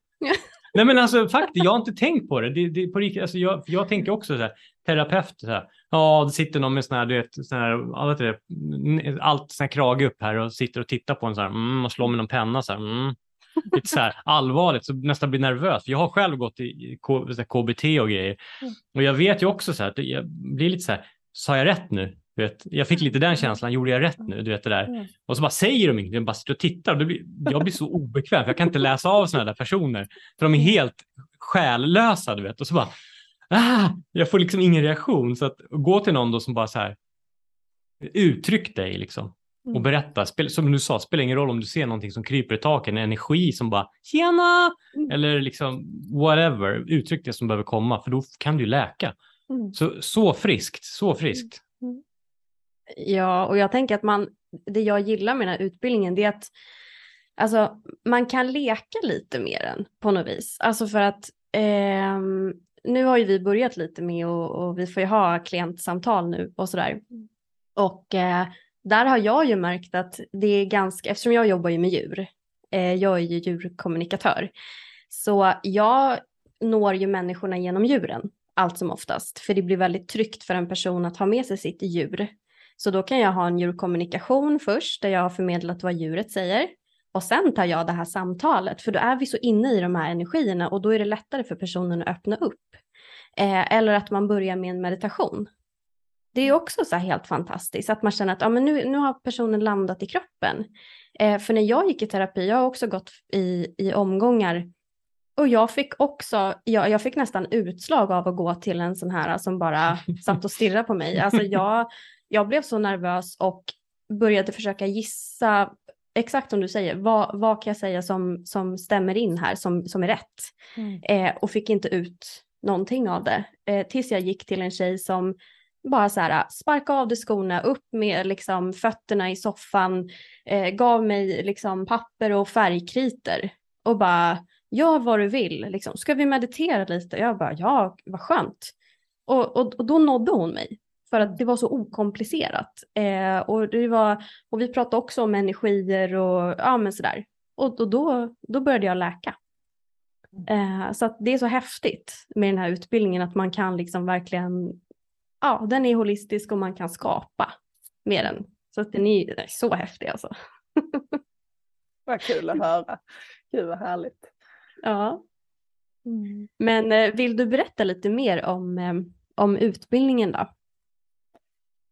Nej men alltså faktiskt, jag har inte tänkt på det. det, det på alltså, jag, jag tänker också så här, terapeut, så här, ja det sitter någon med sån här, du vet, sån här, allt, det, allt sån här krage upp här och sitter och tittar på en så här, mm, och slår med någon penna så här, mm, (laughs) lite så här allvarligt så nästan blir nervös. För jag har själv gått i KBT och grejer. Mm. Och jag vet ju också så här att jag blir lite så här, sa jag rätt nu? Vet, jag fick lite den mm. känslan, gjorde jag rätt nu? Du vet det där. Mm. Och så bara säger de ingenting, de bara sitter och tittar. Och blir, jag blir så obekväm, för jag kan inte läsa av sådana där personer. För de är helt själlösa, du vet. Och så bara, ah, jag får liksom ingen reaktion. Så att gå till någon då som bara så här, uttryck dig liksom och mm. berätta. som du sa, spelar ingen roll om du ser någonting som kryper i taket, en energi som bara tjena mm. eller liksom whatever, uttryck det som behöver komma för då kan du läka. Mm. Så, så friskt, så friskt. Mm. mm. Ja, och jag tänker att man, det jag gillar med den här utbildningen det är att alltså, man kan leka lite mer än på något vis. Alltså för att eh, nu har ju vi börjat lite med och, och vi får ju ha klientsamtal nu och sådär. Och eh, där har jag ju märkt att det är ganska, eftersom jag jobbar ju med djur, eh, jag är ju djurkommunikatör, så jag når ju människorna genom djuren allt som oftast, för det blir väldigt tryggt för en person att ha med sig sitt djur. Så då kan jag ha en djurkommunikation först, där jag har förmedlat vad djuret säger. Och sen tar jag det här samtalet, för då är vi så inne i de här energierna och då är det lättare för personen att öppna upp. Eh, eller att man börjar med en meditation det är också så helt fantastiskt att man känner att ja, men nu, nu har personen landat i kroppen. Eh, för när jag gick i terapi, jag har också gått i, i omgångar och jag fick också, jag, jag fick nästan utslag av att gå till en sån här som bara satt och stirrade på mig. Alltså jag, jag blev så nervös och började försöka gissa exakt som du säger, vad, vad kan jag säga som, som stämmer in här, som, som är rätt? Mm. Eh, och fick inte ut någonting av det. Eh, tills jag gick till en tjej som bara så här, sparka av dig skorna, upp med liksom fötterna i soffan, eh, gav mig liksom papper och färgkriter och bara gör vad du vill, liksom. ska vi meditera lite? Jag bara ja, vad skönt. Och, och, och då nådde hon mig för att det var så okomplicerat. Eh, och, det var, och vi pratade också om energier och ja, men sådär. Och, och då, då började jag läka. Eh, så att det är så häftigt med den här utbildningen att man kan liksom verkligen ja, den är holistisk och man kan skapa med den. Så att den är, den är så häftig alltså. (laughs) vad kul att höra. Gud vad härligt. Ja. Mm. Men eh, vill du berätta lite mer om, eh, om utbildningen då?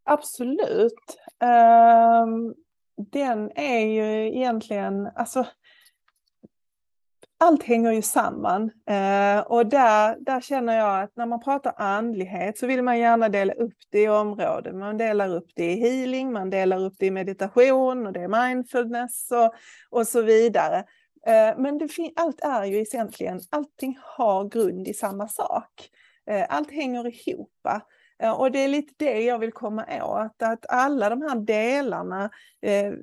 Absolut. Um, den är ju egentligen, alltså allt hänger ju samman eh, och där, där känner jag att när man pratar andlighet så vill man gärna dela upp det i områden. Man delar upp det i healing, man delar upp det i meditation och det är mindfulness och, och så vidare. Eh, men det, allt är ju egentligen, allting har grund i samma sak. Eh, allt hänger ihop. Och det är lite det jag vill komma åt, att alla de här delarna, eh,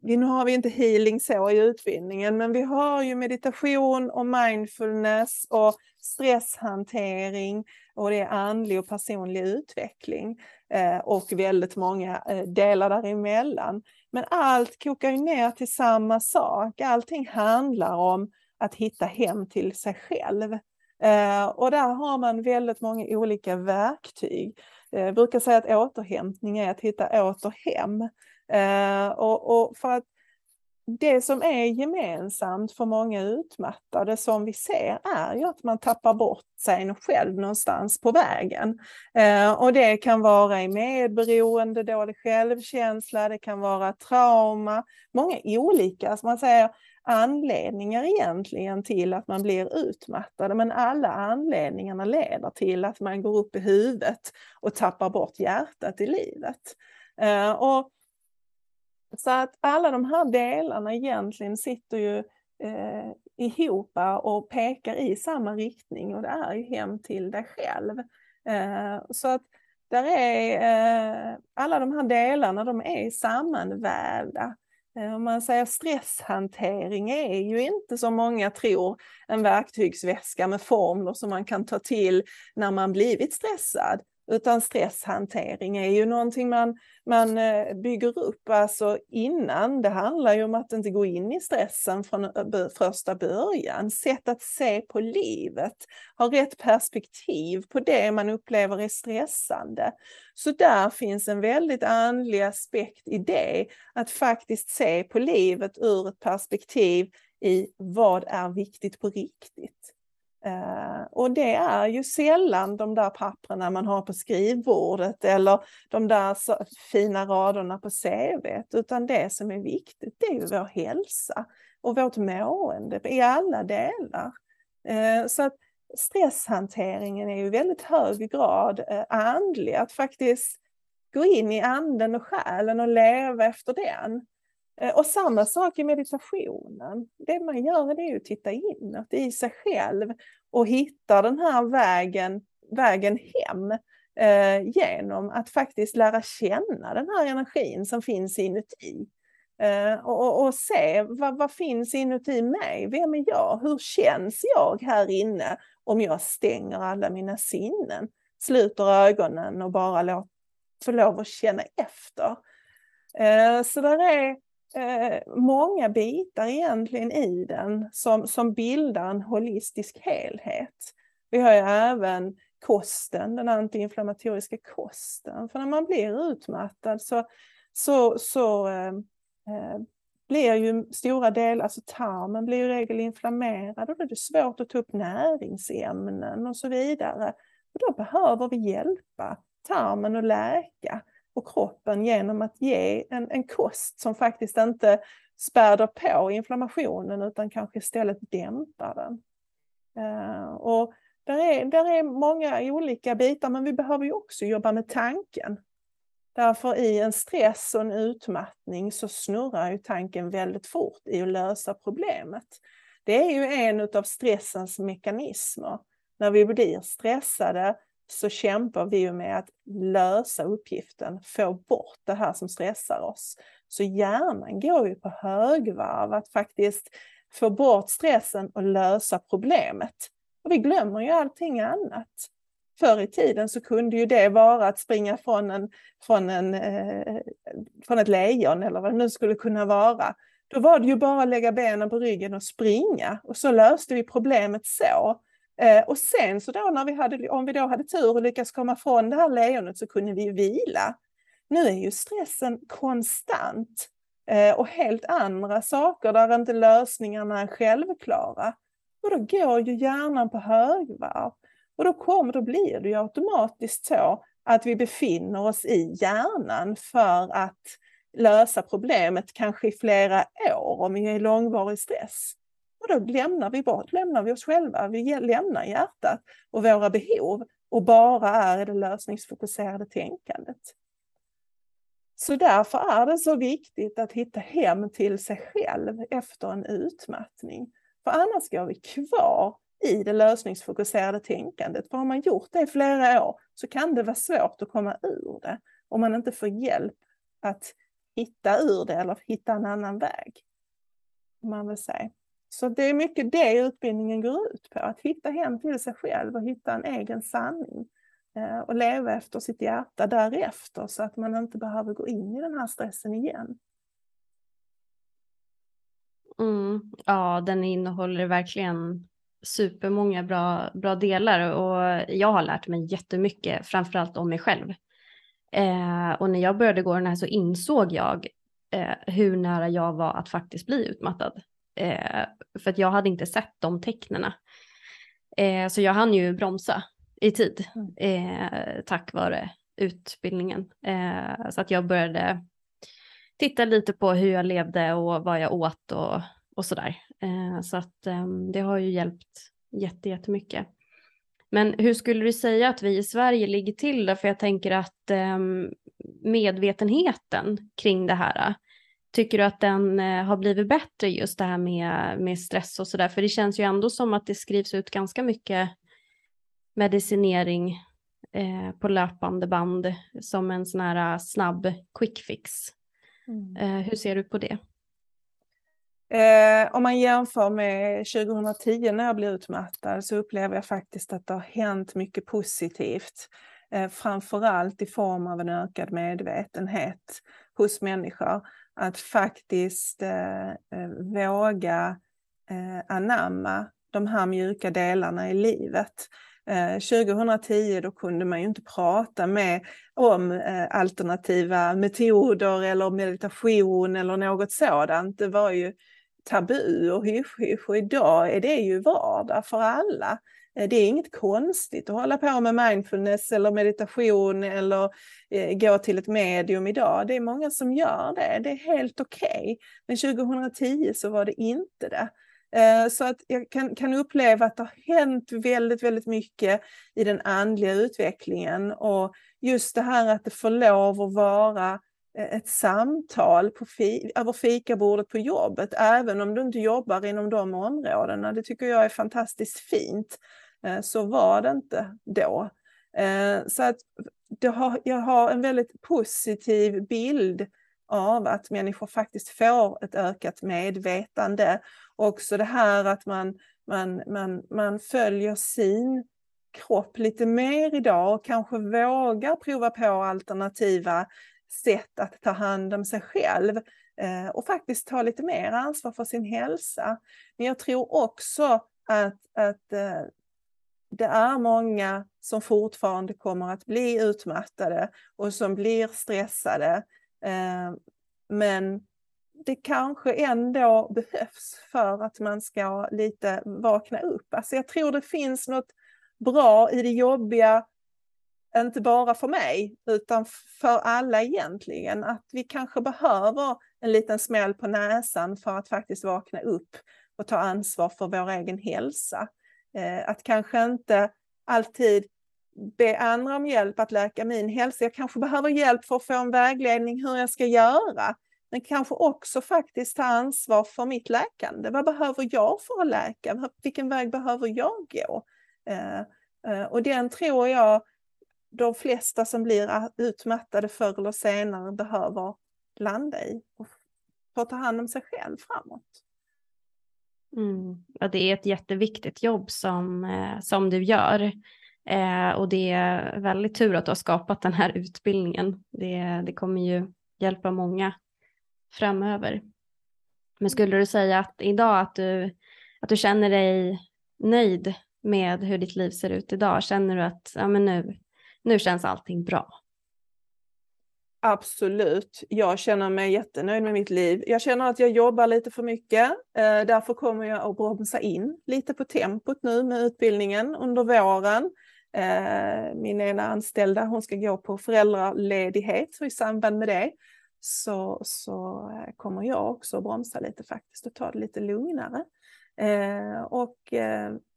nu har vi inte healing så i utbildningen, men vi har ju meditation och mindfulness och stresshantering och det är andlig och personlig utveckling eh, och väldigt många eh, delar däremellan. Men allt kokar ju ner till samma sak, allting handlar om att hitta hem till sig själv. Eh, och där har man väldigt många olika verktyg. Eh, jag brukar säga att återhämtning är att hitta åter hem. Eh, och, och för att det som är gemensamt för många utmattade som vi ser är ju att man tappar bort sig själv någonstans på vägen. Och det kan vara i medberoende, dålig självkänsla, det kan vara trauma, många olika, Så man säger, anledningar egentligen till att man blir utmattad, men alla anledningarna leder till att man går upp i huvudet och tappar bort hjärtat i livet. Eh, och så att alla de här delarna egentligen sitter ju eh, ihop och pekar i samma riktning och det är ju hem till dig själv. Eh, så att där är eh, alla de här delarna, de är sammanvävda. Eh, om man säger stresshantering är ju inte som många tror en verktygsväska med formler som man kan ta till när man blivit stressad. Utan stresshantering är ju någonting man, man eh, bygger upp alltså innan. Det handlar ju om att inte gå in i stressen från eh, första början. Sätt att se på livet, ha rätt perspektiv på det man upplever är stressande. Så där finns en väldigt andlig aspekt i det, att faktiskt se på livet ur ett perspektiv i vad är viktigt på riktigt. Eh, och det är ju sällan de där papperna man har på skrivbordet eller de där fina raderna på CV, utan det som är viktigt det är ju vår hälsa och vårt mående i alla delar. Eh, så att stresshanteringen är ju i väldigt hög grad eh, andlig, att faktiskt gå in i anden och själen och leva efter den. Och samma sak i meditationen. Det man gör är att titta inåt i sig själv och hittar den här vägen, vägen hem eh, genom att faktiskt lära känna den här energin som finns inuti. Eh, och, och, se vad, vad finns inuti mig? Vem är jag? Hur känns jag här inne om jag stänger alla mina sinnen? Sluter ögonen och bara låter, får lov att känna efter. Eh, så där är eh, många bitar egentligen i den som, som bildar en holistisk helhet. Vi har ju även kosten, den antiinflammatoriska kosten. För när man blir utmattad så, så, så eh, eh, blir ju stora delar, alltså tarmen blir i regel inflammerad och då är det svårt att ta upp näringsämnen och så vidare. Och då behöver vi hjälpa tarmen att läka och kroppen genom att ge en, en kost som faktiskt inte späder på inflammationen utan kanske istället dämpar den. Uh, och där är, där är många olika bitar men vi behöver ju också jobba med tanken. Därför i en stress och en utmattning så snurrar ju tanken väldigt fort i att lösa problemet. Det är ju en av stressens mekanismer. När vi blir stressade så kämpar vi ju med att lösa uppgiften, få bort det här som stressar oss. Så hjärnan går ju på högvarv att faktiskt få bort stressen och lösa problemet. Och vi glömmer ju allting annat. Förr i tiden så kunde ju det vara att springa från, en, från, en, eh, från ett lejon eller vad det nu skulle kunna vara. Då var det ju bara att lägga benen på ryggen och springa och så löste vi problemet så. Eh, och sen så då när vi hade, om vi då hade tur och lyckats komma från det här lejonet så kunde vi vila. Nu är ju stressen konstant eh, och helt andra saker där inte lösningarna är självklara. Och då går ju hjärnan på högvarv. Och då, kommer, då blir det ju automatiskt så att vi befinner oss i hjärnan för att lösa problemet kanske i flera år om vi är i långvarig stress. Då lämnar vi, bort, lämnar vi oss själva, vi lämnar hjärtat och våra behov och bara är i det lösningsfokuserade tänkandet. Så därför är det så viktigt att hitta hem till sig själv efter en utmattning. För annars går vi kvar i det lösningsfokuserade tänkandet. För har man gjort det i flera år så kan det vara svårt att komma ur det om man inte får hjälp att hitta ur det eller hitta en annan väg. Man vill säga. Så det är mycket det utbildningen går ut på, att hitta hem till sig själv och hitta en egen sanning eh, och leva efter sitt hjärta därefter så att man inte behöver gå in i den här stressen igen. Mm, ja, den innehåller verkligen supermånga bra, bra delar och jag har lärt mig jättemycket, framförallt om mig själv. Eh, och när jag började gå den här så insåg jag eh, hur nära jag var att faktiskt bli utmattad. Eh, för att jag hade inte sett de tecknena. Eh, så jag hann ju bromsa i tid mm. eh, tack vare utbildningen. Eh, så att jag började titta lite på hur jag levde och vad jag åt och, och sådär. Eh, så att ehm, det har ju hjälpt jättemycket. Men hur skulle du säga att vi i Sverige ligger till då? För jag tänker att ehm, medvetenheten kring det här, tycker du att den eh, har blivit bättre just det här med, med stress och sådär? För det känns ju ändå som att det skrivs ut ganska mycket medicinering eh, på löpande band som en sån här snabb quick fix. Mm. Eh, hur ser du på det? Eh, om man jämför med 2010 när jag blev utmattad så upplever jag faktiskt att det har hänt mycket positivt. Eh, framförallt i form av en ökad medvetenhet hos människor. Att faktiskt eh, eh, våga eh, anamma de här mjuka delarna i livet. Eh, 2010 då kunde man ju inte prata med om eh, alternativa metoder eller meditation eller något sådant. Det var ju tabu och hysch-hysch och idag är det ju vardag för alla. Eh, det är inget konstigt att hålla på med mindfulness eller meditation eller eh, gå till ett medium idag. Det är många som gör det, det är helt okej. Okay. Men 2010 så var det inte det. Eh, så att jag kan, kan uppleva att det har hänt väldigt, väldigt mycket i den andliga utvecklingen och just det här att det får lov att vara Eh, Eh, ett samtal på fi över fikabordet på jobbet, även om du inte jobbar inom de områdena. Det tycker jag är fantastiskt fint. Eh, så var det inte då. Eh, så att har, jag har en väldigt positiv bild av att människor faktiskt får ett ökat medvetande. Också det här att man, man, man, man följer sin kropp lite mer idag och kanske vågar prova på alternativa sätt att ta hand om sig själv eh, och faktiskt ta lite mer ansvar för sin hälsa. Men jag tror också att, att eh, det är många som fortfarande kommer att bli utmattade och som blir stressade. Eh, men det kanske ändå behövs för att man ska lite vakna upp. Alltså jag tror det finns något bra i det jobbiga inte bara för mig, utan för alla egentligen, att vi kanske behöver en liten smäll på näsan för att faktiskt vakna upp och ta ansvar för vår egen hälsa. Eh, att kanske inte alltid be andra om hjälp att läka min hälsa. Jag kanske behöver hjälp för att få en vägledning hur jag ska göra. Men kanske också faktiskt ta ansvar för mitt läkande. Vad behöver jag för att läka? Vilken väg behöver jag gå? Eh, eh, och den tror jag de flesta som blir utmattade förr eller senare behöver landa i och få ta hand om sig själv framåt. Mm. Ja, det är ett jätteviktigt jobb som, eh, som du gör. Eh, och det är väldigt tur att du har skapat den här utbildningen. Det, det kommer ju hjälpa många framöver. Men skulle du säga att idag att du, att du känner dig nöjd med hur ditt liv ser ut idag? Känner du att ja, men nu, nu känns allting bra. Absolut. Jag känner mig jättenöjd med mitt liv. Jag känner att jag jobbar lite för mycket. Eh, därför kommer jag att bromsa in lite på tempot nu med utbildningen under våren. Eh, min ena anställda hon ska gå på föräldraledighet så i samband med det så, så eh, kommer jag också att bromsa lite faktiskt och ta det lite lugnare. Och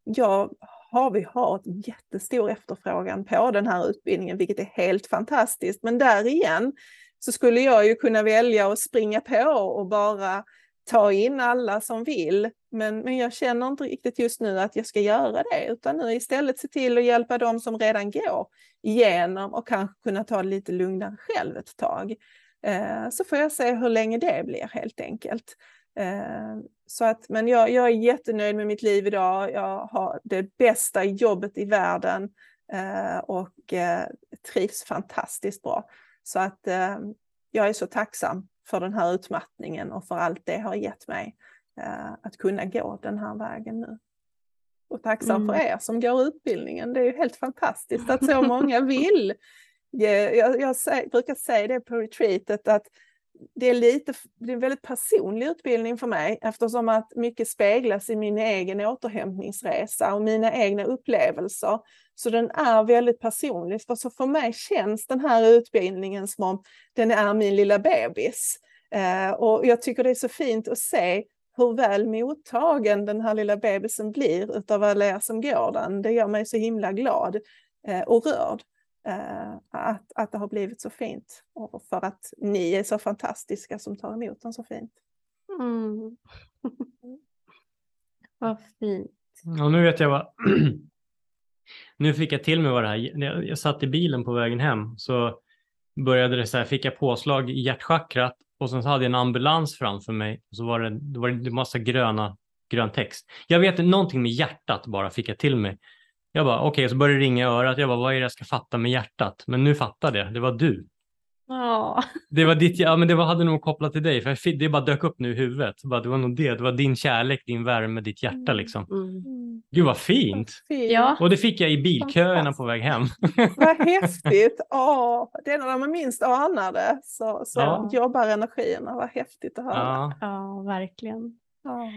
jag har, vi har jättestor efterfrågan på den här utbildningen, vilket är helt fantastiskt. Men där igen så skulle jag ju kunna välja att springa på och bara ta in alla som vill. Men, men jag känner inte riktigt just nu att jag ska göra det, utan nu istället se till att hjälpa dem som redan går igenom och kanske kunna ta det lite lugnare själv ett tag. Eh, så får jag se hur länge det blir helt enkelt. Eh, så att, men jag, jag är jättenöjd med mitt liv idag. Jag har det bästa jobbet i världen eh, och eh, trivs fantastiskt bra. Så att eh, jag är så tacksam för den här utmattningen och för allt det har gett mig eh, att kunna gå den här vägen nu. Och tacksam mm. för er som går utbildningen. Det är ju helt fantastiskt att så (laughs) många vill. Jag, jag, jag brukar säga det på retreatet att det är, lite, det är en väldigt personlig utbildning för mig eftersom att mycket speglas i min egen återhämtningsresa och mina egna upplevelser. Så den är väldigt personlig. Så för mig känns den här utbildningen som om den är min lilla bebis. Eh, och jag tycker det är så fint att se hur väl mottagen den här lilla bebisen blir utav alla er som går den. Det gör mig så himla glad eh, och rörd. Eh, att, att det har blivit så fint och för att ni är så fantastiska som tar emot den så fint. Mm. vad fint. Ja, nu vet jag vad. (clears throat) nu fick jag till mig vad det här. Jag, jag satt i bilen på vägen hem så började det så här, fick jag påslag i hjärtchakrat och sen så hade jag en ambulans framför mig och så var det, det var en massa gröna, grön text. Jag vet någonting med hjärtat bara fick jag till mig. Jag bara, okej, okay, så började det ringa i örat. Jag bara, vad är det jag ska fatta med hjärtat? Men nu fattade jag, det var du. Ja. (laughs) Det var ditt, ja men det var, hade nog kopplat till dig, för det bara dök upp nu i huvudet. Bara, det var nog det, det var din kärlek, din värme, ditt hjärta mm. liksom. Mm. Gud vad fint! Ja. Och det fick jag i bilköerna på väg hem. (laughs) Vad häftigt! Åh, det är när man minst anar det så, så ja. jobbar energierna, vad häftigt att höra. Ja, ja verkligen.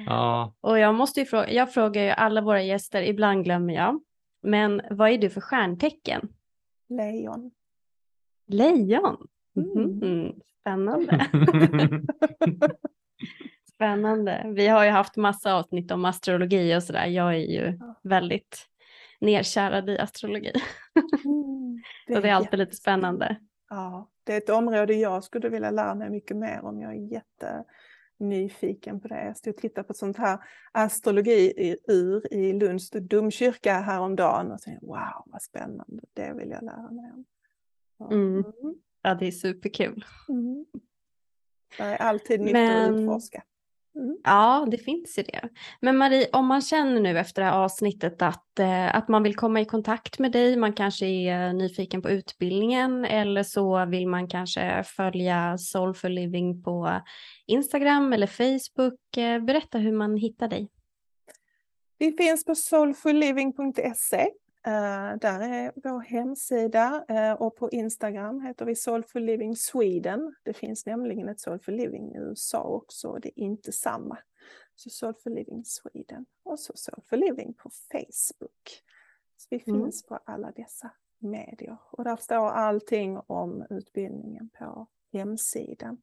Ja. Och jag måste ju fråga, jag frågar ju alla våra gäster, ibland glömmer jag. Men vad är du för stjärntecken? Lejon. Lejon? Mm. Mm. Spännande. (laughs) Spännande. Vi har ju haft massa avsnitt om astrologi och sådär. Jag är ju ja. väldigt nerkärad i astrologi. Mm, (laughs) det så det är alltid lite spännande. Ja, det är ett område jag skulle vilja lära mig mycket mer om. Jag är jätte nyfiken på det. Jag stod och tittade på ett sånt här astrologi-ur i Lunds domkyrka häromdagen och tänkte wow vad spännande, det vill jag lära mig om. Mm. mm. Ja, det är superkul. Mm. Det är alltid nytt Men... att utforska. Mm. Ja, det finns ju det. Men Marie, om man känner nu efter det här avsnittet att, eh, att man vill komma i kontakt med dig, man kanske är nyfiken på utbildningen eller så vill man kanske följa Soulful Living på Instagram eller Facebook. Eh, berätta hur man hittar dig. Vi finns på soulfulliving.se där är vår hemsida uh, och på Instagram heter vi Soulful Living Sweden. Det finns nämligen ett Soulful Living i USA också, det är inte samma. Så Soulful Living Sweden och så Soulful Living på Facebook. Så vi mm. finns på alla dessa medier och där står allting om utbildningen på hemsidan.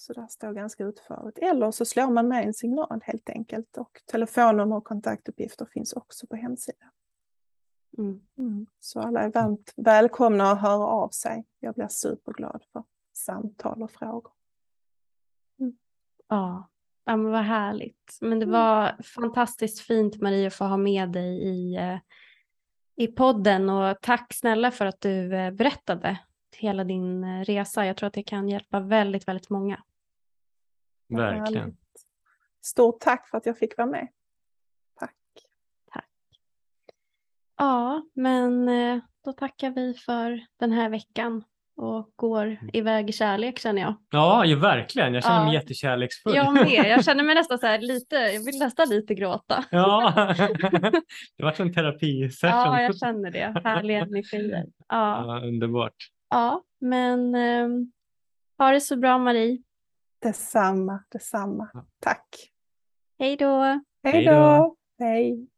Så där står ganska utförligt. Eller så slår man med en signal helt enkelt och telefonnummer och kontaktuppgifter finns också på hemsidan. Mm. Mm. Så alla är varmt välkomna att höra av sig. Jag blir superglad för samtal och frågor. Mm. Ja, ja men vad härligt. Men det mm. var fantastiskt fint Marie att få ha med dig i, eh, i podden och tack snälla för att du eh, berättade hela din eh, resa. Jag tror att det kan hjälpa väldigt, väldigt många. Verkligen. Stort tack för att jag fick vara med. Tack. Tack. Ja, men eh, då tackar vi för den här veckan och går mm. iväg i kärlek känner jag. Ja, ju verkligen. Jag känner mig ja. jättekärleksfull. Jag med. Jag känner mig nästan så här (laughs) lite, jag vill nästan lite gråta. Ja, (laughs) det var en terapisession. Ja, jag känner det. Härliga energier. (laughs) Ja. ja, underbart. Ja, men eh, ha det så bra Marie. Detsamma, detsamma. Tack. Hej då. Hej då. Hej.